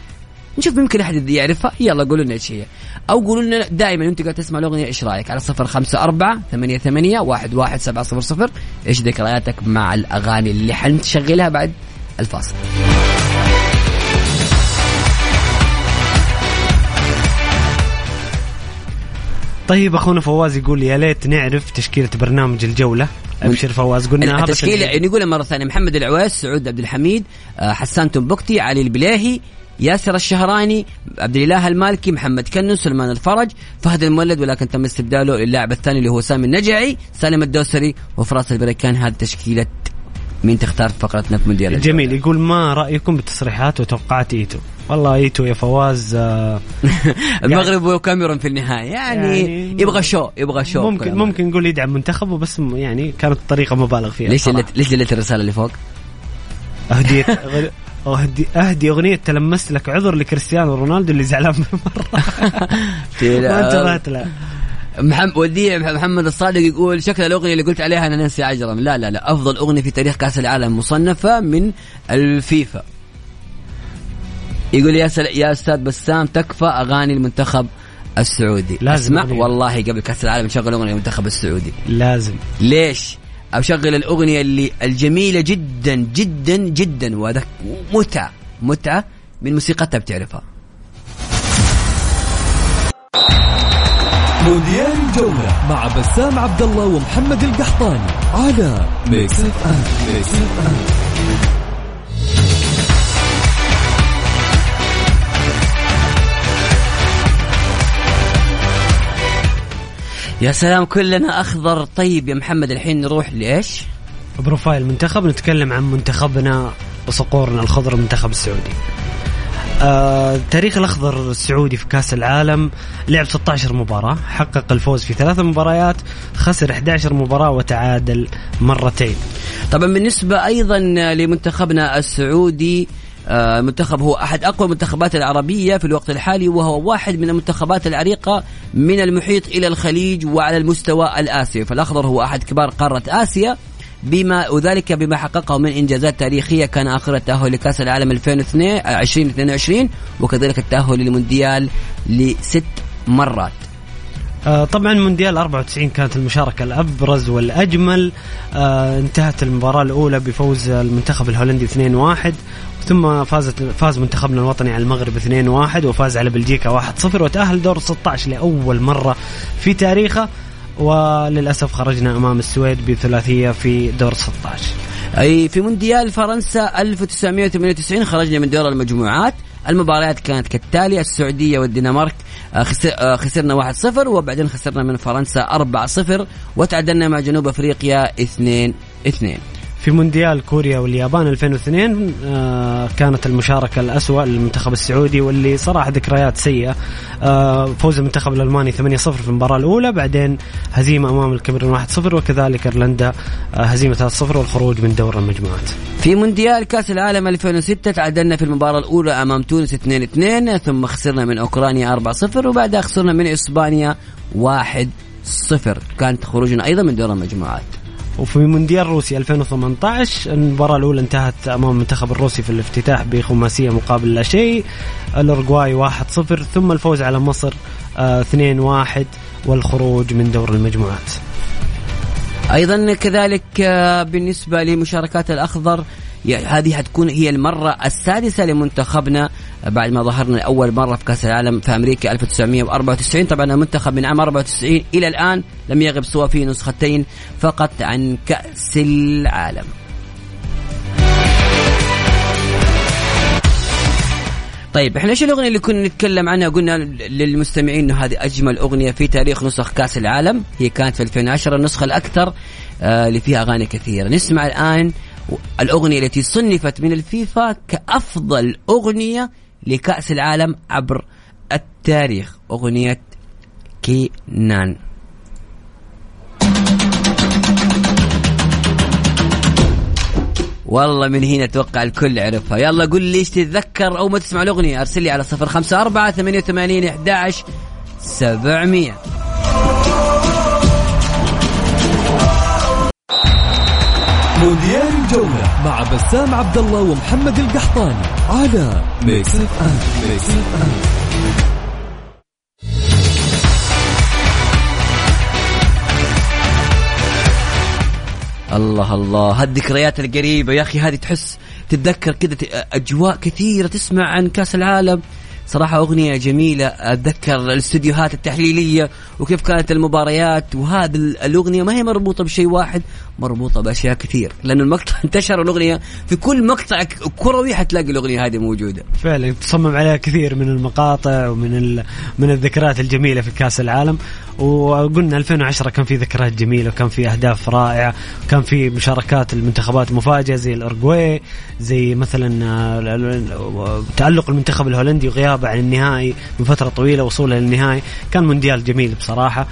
نشوف يمكن أحد يعرفها. يلا قولوا لنا إيش هي. أو قولوا لنا دائما انت قاعد تسمع الأغنية إيش رأيك؟ على صفر خمسة أربعة ثمانية ثمانية واحد واحد سبعة صفر صفر. إيش ذكرياتك مع الأغاني اللي حنشغلها بعد الفاصل؟ طيب أخونا فواز يقول يا ليت نعرف تشكيلة برنامج الجولة. أبشر فواز قلناها بس التشكيلة نقولها مرة ثانية. محمد العويس سعود عبد الحميد آه، حسان تمبكتي علي البليهي ياسر الشهراني عبد الإله المالكي محمد كنو سلمان الفرج فهد المولد ولكن تم استبداله اللاعب الثاني اللي هو سامي النجعي سالم الدوسري وفراس البريكان هذه تشكيلة مين تختار في فقرتنا في مونديال؟ جميل يقول ما رأيكم بتصريحات وتوقعات إيتو؟ والله ايتو يا فواز آه المغرب وكاميرون في النهاية. يعني, يعني يبغى شو؟ يبغى شو ممكن ممكن نقول يدعم منتخبه بس يعني كانت الطريقة مبالغ فيها ليش ليش دلت الرسالة اللي فوق؟ اهديت اهدي أهدي أغنية تلمست لك عذر لكريستيانو رونالدو اللي زعلان بالمرة ما انتبهت له. محمد وديع محمد الصادق يقول شكل الأغنية اللي قلت عليها أنا نانسي عجرم. لا لا لا أفضل أغنية في تاريخ كأس العالم مصنفة من الفيفا. يقول يا سل... يا أستاذ بسام تكفى أغاني المنتخب السعودي. لازم أسمع أغنية. والله قبل كأس العالم نشغل أغنية المنتخب السعودي. لازم. ليش؟ أشغل الأغنية اللي الجميلة جدا جدا جدا وهذا متعة متعة من موسيقتها بتعرفها. مونديال الجولة مع بسام عبد الله ومحمد القحطاني على Mix FM Mix FM يا سلام كلنا أخضر. طيب يا محمد الحين نروح لإيش؟ profile منتخب نتكلم عن منتخبنا وصقورنا الخضر المنتخب السعودي. آه تاريخ الأخضر السعودي في كأس العالم لعب 16 مباراة حقق الفوز في ثلاث مباريات خسر 11 مباراة وتعادل مرتين. طبعا بالنسبة أيضا لمنتخبنا السعودي آه، المنتخب هو أحد أقوى المنتخبات العربية في الوقت الحالي وهو واحد من المنتخبات العريقة من المحيط إلى الخليج وعلى المستوى الآسيوي فالأخضر هو أحد كبار قارة آسيا بما وذلك بما حققه من إنجازات تاريخية. كان آخر التأهل لكأس العالم 2002 آه، 2022 وكذلك التأهل للمونديال لست مرات. آه، طبعا مونديال 94 كانت المشاركة الأبرز والأجمل. آه، انتهت المباراة الأولى بفوز المنتخب الهولندي 2-1 ثم فازت فاز منتخبنا الوطني على المغرب 2-1 وفاز على بلجيكا 1-0 وتأهل دور 16 لأول مرة في تاريخه. وللأسف خرجنا أمام السويد بثلاثية في دور 16 أي في مونديال فرنسا 1998 خرجنا من دور المجموعات. المباريات كانت كالتالي السعودية والدنمارك آه، آه، خسرنا 1-0 وبعدين خسرنا من فرنسا 4-0 وتعادلنا مع جنوب أفريقيا 2-2 في مونديال كوريا واليابان 2002 آه، كانت المشاركة الأسوأ للمنتخب السعودي واللي صراحة ذكريات سيئة. آه، فوز المنتخب الألماني 8-0 في المباراة الأولى بعدين هزيمة أمام الكاميرون 1-0 وكذلك إيرلندا آه، هزيمة 3-0 والخروج من دور المجموعات. في مونديال كأس العالم 2006 تعادلنا في المباراة الأولى أمام تونس 2-2 ثم خسرنا من أوكرانيا 4-0 وبعدها خسرنا من إسبانيا 1-0 كانت خروجنا أيضا من دور المجموعات. وفي مونديال روسيا 2018 المباراة الأولى انتهت أمام المنتخب الروسي في الافتتاح بخماسية مقابل لا شيء الأورجواي 1-0 ثم الفوز على مصر آه، 2-1 والخروج من دور المجموعات. أيضا كذلك آه، بالنسبة لمشاركات الأخضر ي- هذه حتكون هي المرة السادسة لمنتخبنا بعد ما ظهرنا اول مرة في كأس العالم في أمريكا 1994 طبعا المنتخب من عام 94 إلى الآن لم يغب سوى في نسختين فقط عن كأس العالم. طيب إحنا إيش الأغنية اللي كنا نتكلم عنها؟ قلنا للمستمعين إنه هذه أجمل أغنية في تاريخ نسخ كأس العالم. هي كانت في 2010 النسخة الأكثر آه اللي فيها أغاني كثيرة. نسمع الآن الأغنية التي صنفت من الفيفا كأفضل أغنية لكأس العالم عبر التاريخ أغنية كينان. والله من هنا أتوقع الكل عرفها يلا قول لي إيش تتذكر أو ما تسمع الأغنية. أرسل لي على صفر خمسة أربعة ثمانية وثمانين أحد سبعمية. مونديال الجولة مع بسام عبد الله ومحمد القحطاني على Mix FM Mix FM الله الله هالذكريات القريبة يا أخي هذه تحس تتذكر كذا أجواء كثيرة تسمع عن كأس العالم. صراحة أغنية جميلة أتذكر الاستديوهات التحليلية وكيف كانت المباريات وهذه ال- الأغنية ما هي مربوطة بشيء واحد مربوطة بأشياء كثير لأن المقطع انتشر الأغنية في كل مقطع كروي حتلاقي الأغنية هذه موجودة فعلا تصمم عليها كثير من المقاطع ومن. من الذكريات الجميلة في كأس العالم وقلنا 2010 كان في ذكريات جميلة وكان في أهداف رائعة وكان في مشاركات المنتخبات مفاجئه زي الأورجواي زي مثلا آه، ال- ال- تألق المنتخب الهولندي وغيابه عن النهائي من فترة طويلة وصوله للنهائي كان مونديال جميل بصراحة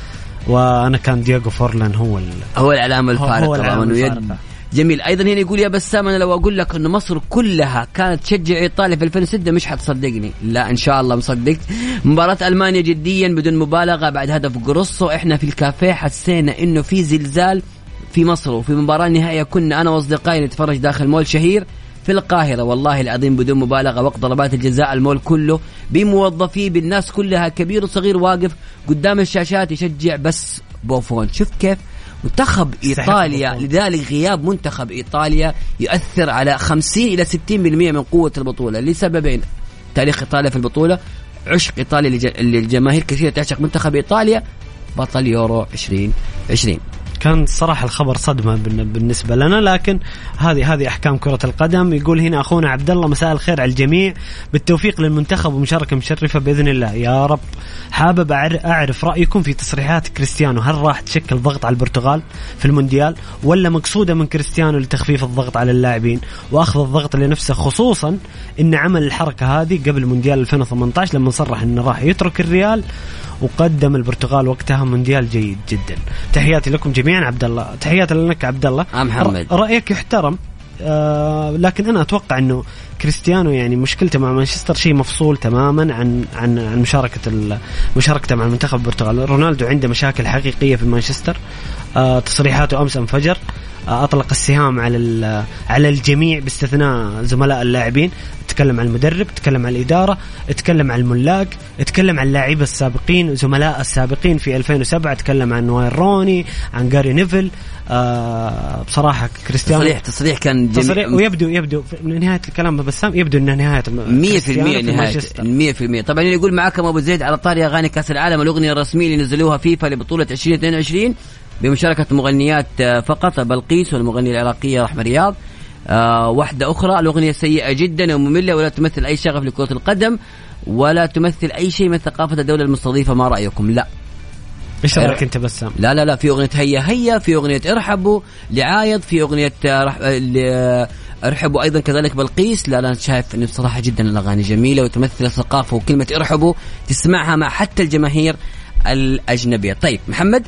وأنا كان دياغو فورلان هو ال... هو العلامة هو- هو العلامة الفارقة. جميل. أيضا هنا يقول يا بسام أنا لو أقول لك إنه مصر كلها كانت تشجع إيطاليا في 2006 مش حتصدقني. لا إن شاء الله مصدق. مباراة ألمانيا جديا بدون مبالغة بعد هدف جروسو. إحنا في الكافيه حسينا إنه في زلزال في مصر وفي مباراة نهائية كنا أنا وأصدقائي نتفرج داخل مول شهير في القاهرة. والله العظيم بدون مبالغة وقت ضربات الجزاء المول كله بموظفيه بالناس كلها كبير وصغير واقف قدام الشاشات يشجع بس بوفون. شفت كيف منتخب إيطاليا. بوفون. لذلك غياب منتخب إيطاليا يؤثر على 50 إلى 60% من قوة البطولة. لسببين. تاريخ إيطاليا في البطولة. عشق إيطاليا لج- للجماهير. كثيره تعشق منتخب إيطاليا. بطل يورو 2020 كان الصراحة الخبر صدمة بالن- بالنسبة لنا لكن هذه هذه أحكام كرة القدم. يقول هنا أخونا عبد الله مساء الخير على الجميع. بالتوفيق للمنتخب ومشاركة مشرفة بإذن الله. يا رب حابب أعر- أعرف رأيكم في تصريحات كريستيانو. هل راح تشكل ضغط على البرتغال في المونديال ولا مقصودة من كريستيانو لتخفيف الضغط على اللاعبين؟ وأخذ الضغط لنفسه خصوصا إن عمل الحركة هذه قبل مونديال 2018 لما صرح إنه راح يترك الريال وقدم البرتغال وقتها مونديال جيد جدا. تحياتي لكم جميعا. عبد الله تحياتي لك عبد الله آه محمد. رأيك يحترم. آه لكن أنا أتوقع إنه كريستيانو يعني مشكلته مع مانشستر شيء مفصول تماما عن عن عن مشاركة مشاركته مع المنتخب البرتغالي. رونالدو عنده مشاكل حقيقية في مانشستر. آه تصريحاته أمس انفجر أطلق السهام على ال- على الجميع باستثناء زملاء اللاعبين. تكلم عن المدرب تكلم عن الإدارة تكلم عن الملاك تكلم عن اللاعبين السابقين زملاء السابقين في 2007 تكلم عن وين روني عن جاري نيفل. آه بصراحة كريستيانو تصريح تصريح كان جميل. تصريح ويبدو يبدو نهاية الكلام بسام يبدو انها نهاية 100% نهاية 100% طبعا يقول معكم أبو زيد على طاري أغاني كأس العالم الأغنية الرسمية اللي نزلوها فيفا لبطولة 2022 بمشاركة مغنيات آه، فقط بلقيس والمغنية العراقية رحمه رياض آه واحدة أخرى الأغنية سيئة جدا ومملة ولا تمثل أي شغف لكرة القدم ولا تمثل أي شيء من ثقافة الدولة المستضيفة ما رأيكم؟ لا. إيش رأيك أنت بسام؟ لا لا لا في أغنية هيا هيا في أغنية ارحبوا لعايض في أغنية آه، رح... آه، آه، ارحبوا أيضا كذلك بلقيس. لا لا شايف إنه بصراحة جدا الأغاني جميلة وتمثل الثقافة وكلمة ارحبوا تسمعها مع حتى الجماهير الأجنبية. طيب محمد؟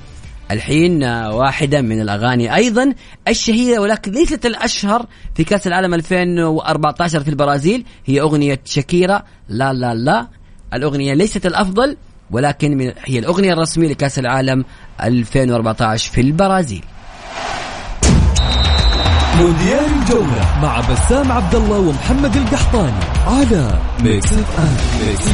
الحين واحدة من الأغاني أيضا الشهيرة ولكن ليست الأشهر في كأس العالم 2014 في البرازيل هي أغنية شاكيرا لا لا لا. الأغنية ليست الأفضل ولكن من هي الأغنية الرسمية لكأس العالم 2014 في البرازيل. مونديال الجولة مع بسام عبد الله ومحمد القحطاني على Mix FM Mix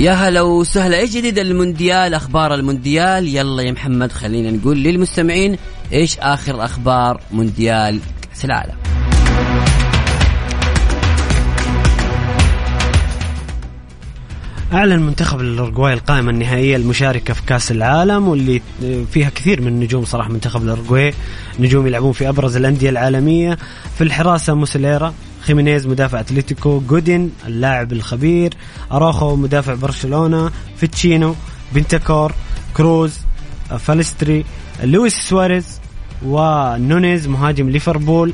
يا هلا وسهلا. إيش جديد المونديال؟ أخبار المونديال؟ يلا يا محمد خلينا نقول للمستمعين إيش آخر أخبار مونديال كأس العالم؟ أعلن منتخب الاورجواي القائمة النهائية المشاركة في كأس العالم واللي فيها كثير من النجوم صراحة. منتخب الاورجواي نجوم يلعبون في أبرز الأندية العالمية في الحراسة موسيليرا. خيمينيز مدافع أتلتيكو جودين اللاعب الخبير أراخو مدافع برشلونة فيتشينو بنتاكور كروز فالستري لويس سواريز ونونيز مهاجم ليفربول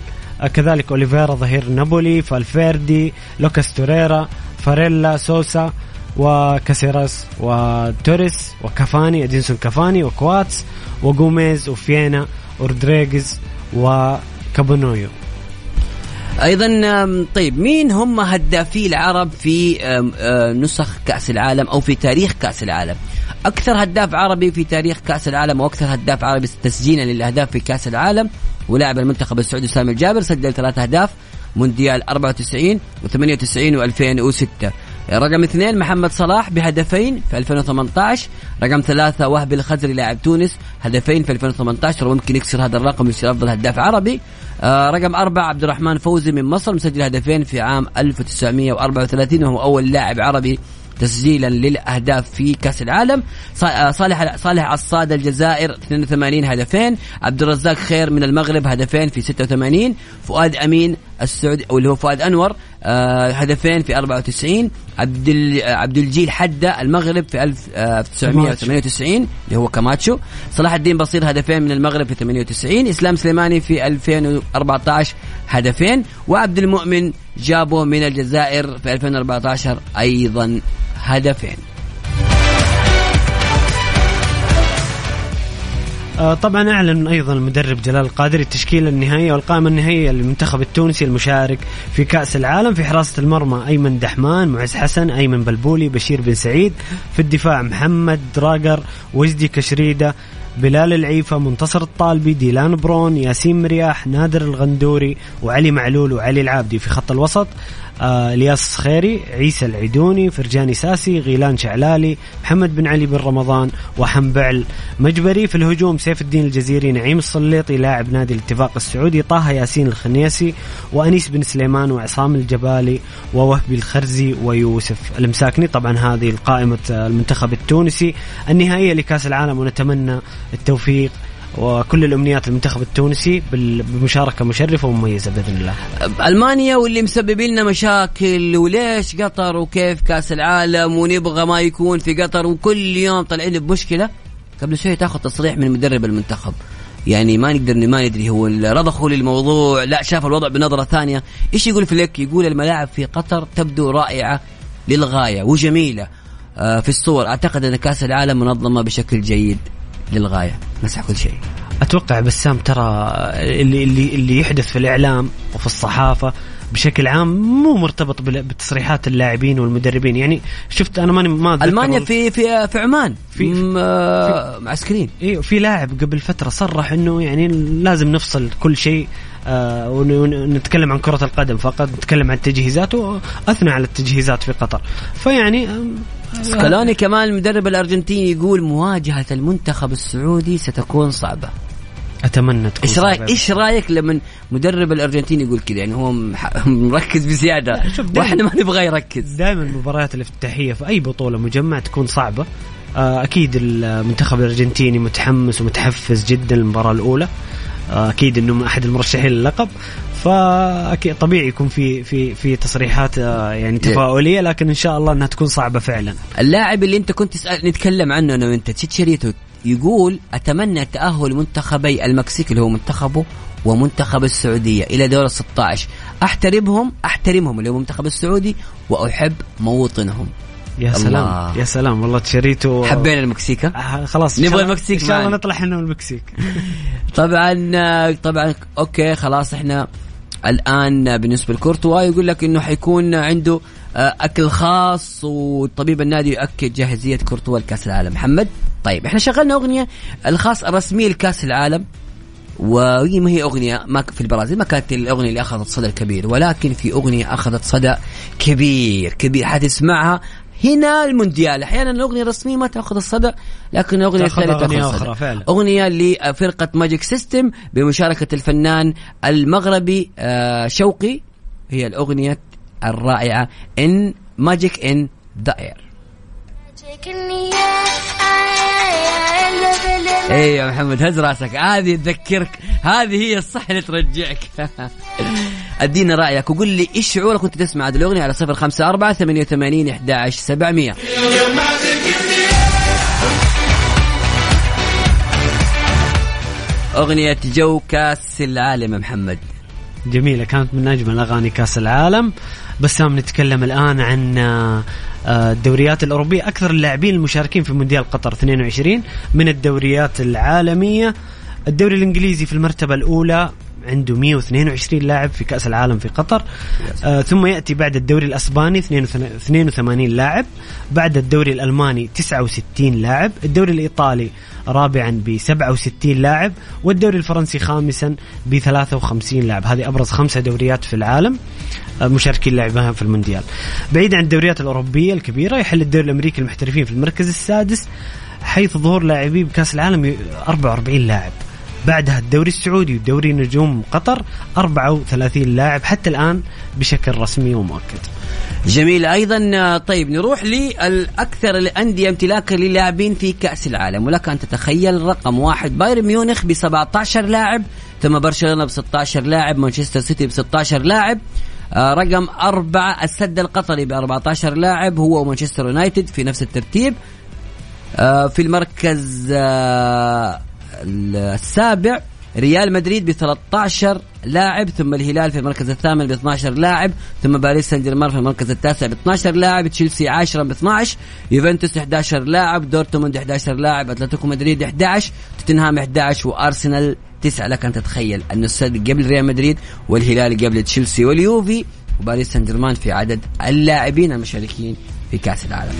كذلك أوليفيرا ظهير نابولي فالفيردي لوكاس توريرا فاريلا سوسا وكاسيراس وتوريس وكافاني أدينسون كافاني وكواتس وجوميز وفيينا ورودريغيز وكابونويو. أيضا طيب مين هم هدافي العرب في نسخ كأس العالم أو في تاريخ كأس العالم؟ أكثر هداف عربي في تاريخ كأس العالم وأكثر هداف عربي تسجيلا للأهداف في كأس العالم ولاعب المنتخب السعودي سامي الجابر سجل ثلاث أهداف مونديال 94 و98 و2006 رقم اثنين محمد صلاح بهدفين في 2018 رقم ثلاثة وهبي الخزري لاعب تونس هدفين في 2018 وممكن يكسر هذا الرقم ويصير أفضل هداف عربي. آه رقم أربعة عبد الرحمن فوزي من مصر مسجل هدفين في عام 1934 وهو أول لاعب عربي تسجيلا للأهداف في كأس العالم. آه، صالح صالح عصاد الجزائر 82 هدفين. عبد الرزاق خير من المغرب هدفين في 86 فؤاد أمين السعودي أو اللي هو فؤاد أنور آه، هدفين في 94 عبد آه، عبد الجيل حده المغرب في 1000 آه، 1998 اللي هو كاماتشو صلاح الدين بصير هدفين من المغرب في 98 إسلام سليماني في 2014 هدفين. وعبد المؤمن جابو من الجزائر في 2014 أيضا هدفين. آه، طبعا أعلن أيضا المدرب جلال القادري التشكيله النهائيه والقائمة النهائية للمنتخب التونسي المشارك في كأس العالم في حراسة المرمى أيمن دحمان معز حسن أيمن بلبولي بشير بن سعيد في الدفاع محمد دراجر وجدي كشريدة بلال العيفة منتصر الطالبي ديلان برون ياسين مرياح نادر الغندوري وعلي معلول وعلي العابدي. في خط الوسط آه إلياس الصخيري عيسى العيدوني فرجاني ساسي غيلان شعلالي محمد بن علي بن رمضان وحنبعل مجبري. في الهجوم سيف الدين الجزيري نعيم السليطي لاعب نادي الاتفاق السعودي طه ياسين الخنيسي وأنيس بن سليمان وعصام الجبالي ووهبي الخرزي ويوسف المساكني. طبعا هذه القائمة المنتخب التونسي النهائية لكأس العالم ونتمنى التوفيق وكل الأمنيات للمنتخب التونسي بمشاركة مشرفة ومميزة بإذن الله. ألمانيا واللي مسببين لنا مشاكل وليش قطر وكيف كأس العالم ونبغى ما يكون في قطر وكل يوم طالعين بمشكلة؟ قبل شوي تاخذ تصريح من مدرب المنتخب. يعني ما نقدر ما ندري هو رضخوا للموضوع لا شاف الوضع بنظرة ثانية. إيش يقول فليك يقول الملاعب في قطر تبدو رائعة للغاية وجميلة آه، في الصور. أعتقد أن كأس العالم منظمة بشكل جيد. للغاية مسح كل شيء. أتوقع بسام ترى اللي اللي اللي يحدث في الإعلام وفي الصحافة بشكل عام مو مرتبط بتصريحات اللاعبين والمدربين. يعني شفت أنا ماني ما ألمانيا. في في في عمان في- م- آه، معسكرين أيوه في لاعب قبل فترة صرح إنه يعني لازم نفصل كل شيء آه ون- ون- ونتكلم عن كرة القدم فقط نتكلم عن التجهيزات وأثنى على التجهيزات في قطر. فيعني سكالوني كمان المدرب الأرجنتيني يقول مواجهة المنتخب السعودي ستكون صعبة. أتمنى تكون إيش رايك. إيش رأيك لما مدرب الارجنتين يقول كذا؟ يعني هو مركز بزيادة. وإحنا ما نبغى يركز. دائما المباريات الافتتاحية في أي بطولة مجمع تكون صعبة. آه، أكيد المنتخب الأرجنتيني متحمس ومتحفز جدا للمباراة الأولى. آه، أكيد انه من أحد المرشحين للقب. فأكيد طبيعي يكون في في في تصريحات آه، يعني تفاؤلية لكن إن شاء الله إنها تكون صعبة فعلا اللاعب اللي أنت كنت تسأل نتكلم عنه أنا وأنت تشيتشيريتو يقول أتمنى تأهل منتخبي المكسيك اللي هو منتخبه ومنتخب السعودية إلى دور ال 16 أحترمهم أحترمهم اللي هو المنتخب السعودي وأحب موطنهم يا الله. سلام يا سلام والله تشريتو حبينا المكسيك؟ آه، خلاص نبغى المكسيك إن شاء الله. نطلع إحنا من المكسيك طبعا طبعا okay خلاص إحنا الآن بالنسبة لكورتوا يقول لك إنه حيكون عنده آه، أكل خاص وطبيب النادي يؤكد جاهزية كورتوا لكأس العالم. محمد؟ طيب إحنا شغلنا أغنية الخاص الرسمية لكأس العالم. وهي ما هي أغنية؟ ما في البرازيل ما كانت الأغنية اللي أخذت صدى الكبير ولكن في أغنية أخذت صدى كبير كبير. حتسمعها هنا المونديال. أحيانا الأغنية الرسمية ما تأخذ الصدى لكن الاغنيه الثانية أغنية تأخذ أخرى صدى فعلا. أغنية لفرقة Magic System بمشاركة الفنان المغربي آه، شوقي. هي الأغنية الرائعة إن Magic in the Air. إيه يا محمد هز راسك. هذه تذكرك. هذه هي الصح اللي ترجعك. أدينا رأيك وقول لي إيش شعورك وأنت تسمع هذه الأغنية على صفر خمسة أربعة ثمانية وثمانين أحد عشر سبعمية. أغنية جو كاس العالم محمد. جميلة كانت من أجمل أغاني كأس العالم. بسام نتكلم الآن عن آه، الدوريات الأوروبية. أكثر اللاعبين المشاركين في مونديال قطر 22 من الدوريات العالمية. الدوري الإنجليزي في المرتبة الأولى عنده 122 لاعب في كأس العالم في قطر. آه ثم يأتي بعد الدوري الأسباني 82 لاعب. بعد الدوري الألماني 69 لاعب. الدوري الإيطالي رابعا ب 67 لاعب. والدوري الفرنسي خامسا ب 53 لاعب. هذه أبرز خمسة دوريات في العالم آه، مشاركين لعبها في المونديال. بعيد عن الدوريات الأوروبية الكبيرة يحل الدوري الأمريكي المحترفين في المركز السادس حيث ظهور لاعبي بكأس العالم 44 لاعب. بعدها الدوري السعودي ودوري نجوم قطر 34 لاعب حتى الآن بشكل رسمي ومؤكد. جميل. أيضا آه، طيب نروح للأكثر الانديه امتلاكا للاعبين في كأس العالم. ولك أن تتخيل رقم واحد بايرن ميونخ ب 17 لاعب ثم برشلونة ب 16 لاعب مانشستر سيتي ب 16 لاعب آه، رقم أربعة السد القطري ب 14 لاعب هو ومانشستر يونايتد في نفس الترتيب. آه، في المركز السابع ريال مدريد ب 13 لاعب ثم الهلال في المركز الثامن ب 12 لاعب ثم باريس سان جيرمان في المركز التاسع ب 12 لاعب تشيلسي 10 ب 12 يوفنتوس 11 لاعب دورتموند 11 لاعب أتلتيكو مدريد 11 توتنهام 11 وأرسنال 9 لك أن تتخيل أن السد قبل ريال مدريد والهلال قبل تشيلسي واليوفي وباريس سان جيرمان في عدد اللاعبين المشاركين في كأس العالم.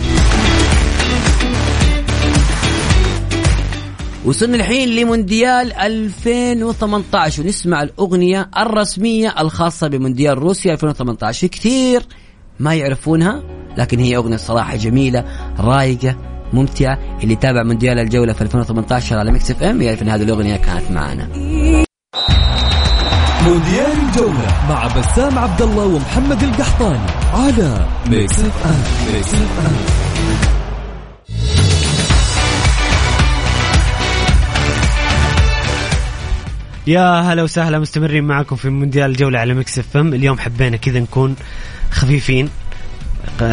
وصلنا الحين لمونديال 2018 ونسمع الأغنية الرسمية الخاصة بمونديال روسيا 2018 في كثير ما يعرفونها لكن هي أغنية صراحة جميلة رايقة ممتعة. اللي تابع مونديال الجولة في 2018 على Mix FM يعرف إن هذه الأغنية كانت معنا. مونديال الجولة مع بسام عبد الله ومحمد القحطاني على Mix FM Mix FM. يا هلا وسهلا مستمرين معكم في مونديال الجولة على Mix FM. اليوم حبينا كذا نكون خفيفين.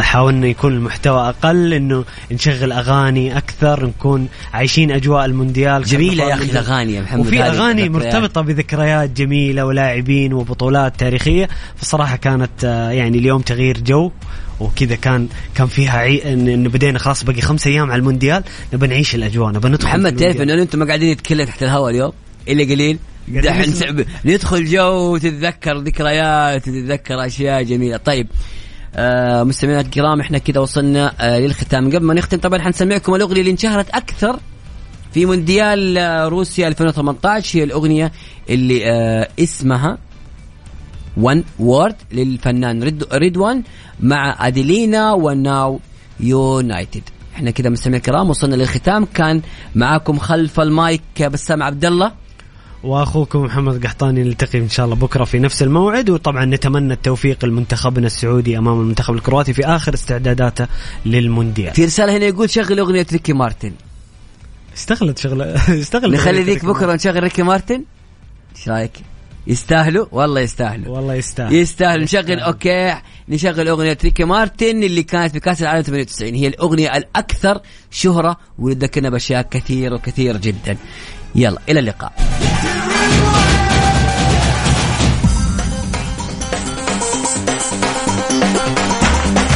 حاولنا يكون المحتوى أقل إنه نشغل أغاني أكثر نكون عايشين أجواء المونديال. جميلة يا أخي كأنه- الأغاني يا محمد وفي أغاني. مرتبطة بذكريات جميلة ولاعبين وبطولات تاريخية. فصراحة كانت آه، يعني اليوم تغيير جو وكذا كان كان فيها عي... انه بدينا خلاص باقي خمسة أيام على المونديال نبى نعيش الأجواء نبى ندخل محمد تعرف. إنه أنتم ما قاعدين نتكلم تحت الهواء اليوم؟ إلا قليل. دحين ندخل جو وتتذكر ذكريات وتتذكر أشياء جميلة. طيب آه مستمعينا الكرام إحنا كده وصلنا آه للختام. قبل ما نختم طبعا حنسمعكم الأغنية اللي انشهرت أكثر في مونديال آه، روسيا 2018 هي الأغنية اللي آه اسمها One World للفنان ريد ريدوان مع أديلينا و Now United إحنا كده مستمعينا الكرام وصلنا للختام. كان معاكم خلف المايك بسام عبد الله واخوكم محمد قحطاني نلتقي إن شاء الله بكرة في نفس الموعد وطبعا نتمنى التوفيق لمنتخبنا السعودي أمام المنتخب الكرواتي في آخر استعداداته للمونديال. في رسالة هنا يقول شغل أغنية ريكي مارتن. اشتغلت شغله اشتغلت نخلي ذيك بكرة نشغل ريكي مارتن؟ إيش رأيك؟ يستاهلوا؟ والله يستاهلوا. والله يستاهل. يستاهل. نشغل okay. نشغل أغنية ريكي مارتن اللي كانت في كأس العالم 98 هي الأغنية الأكثر شهرة وتذكرنا بأشياء كثير وكثير جدا. يلا إلى اللقاء. Whoa!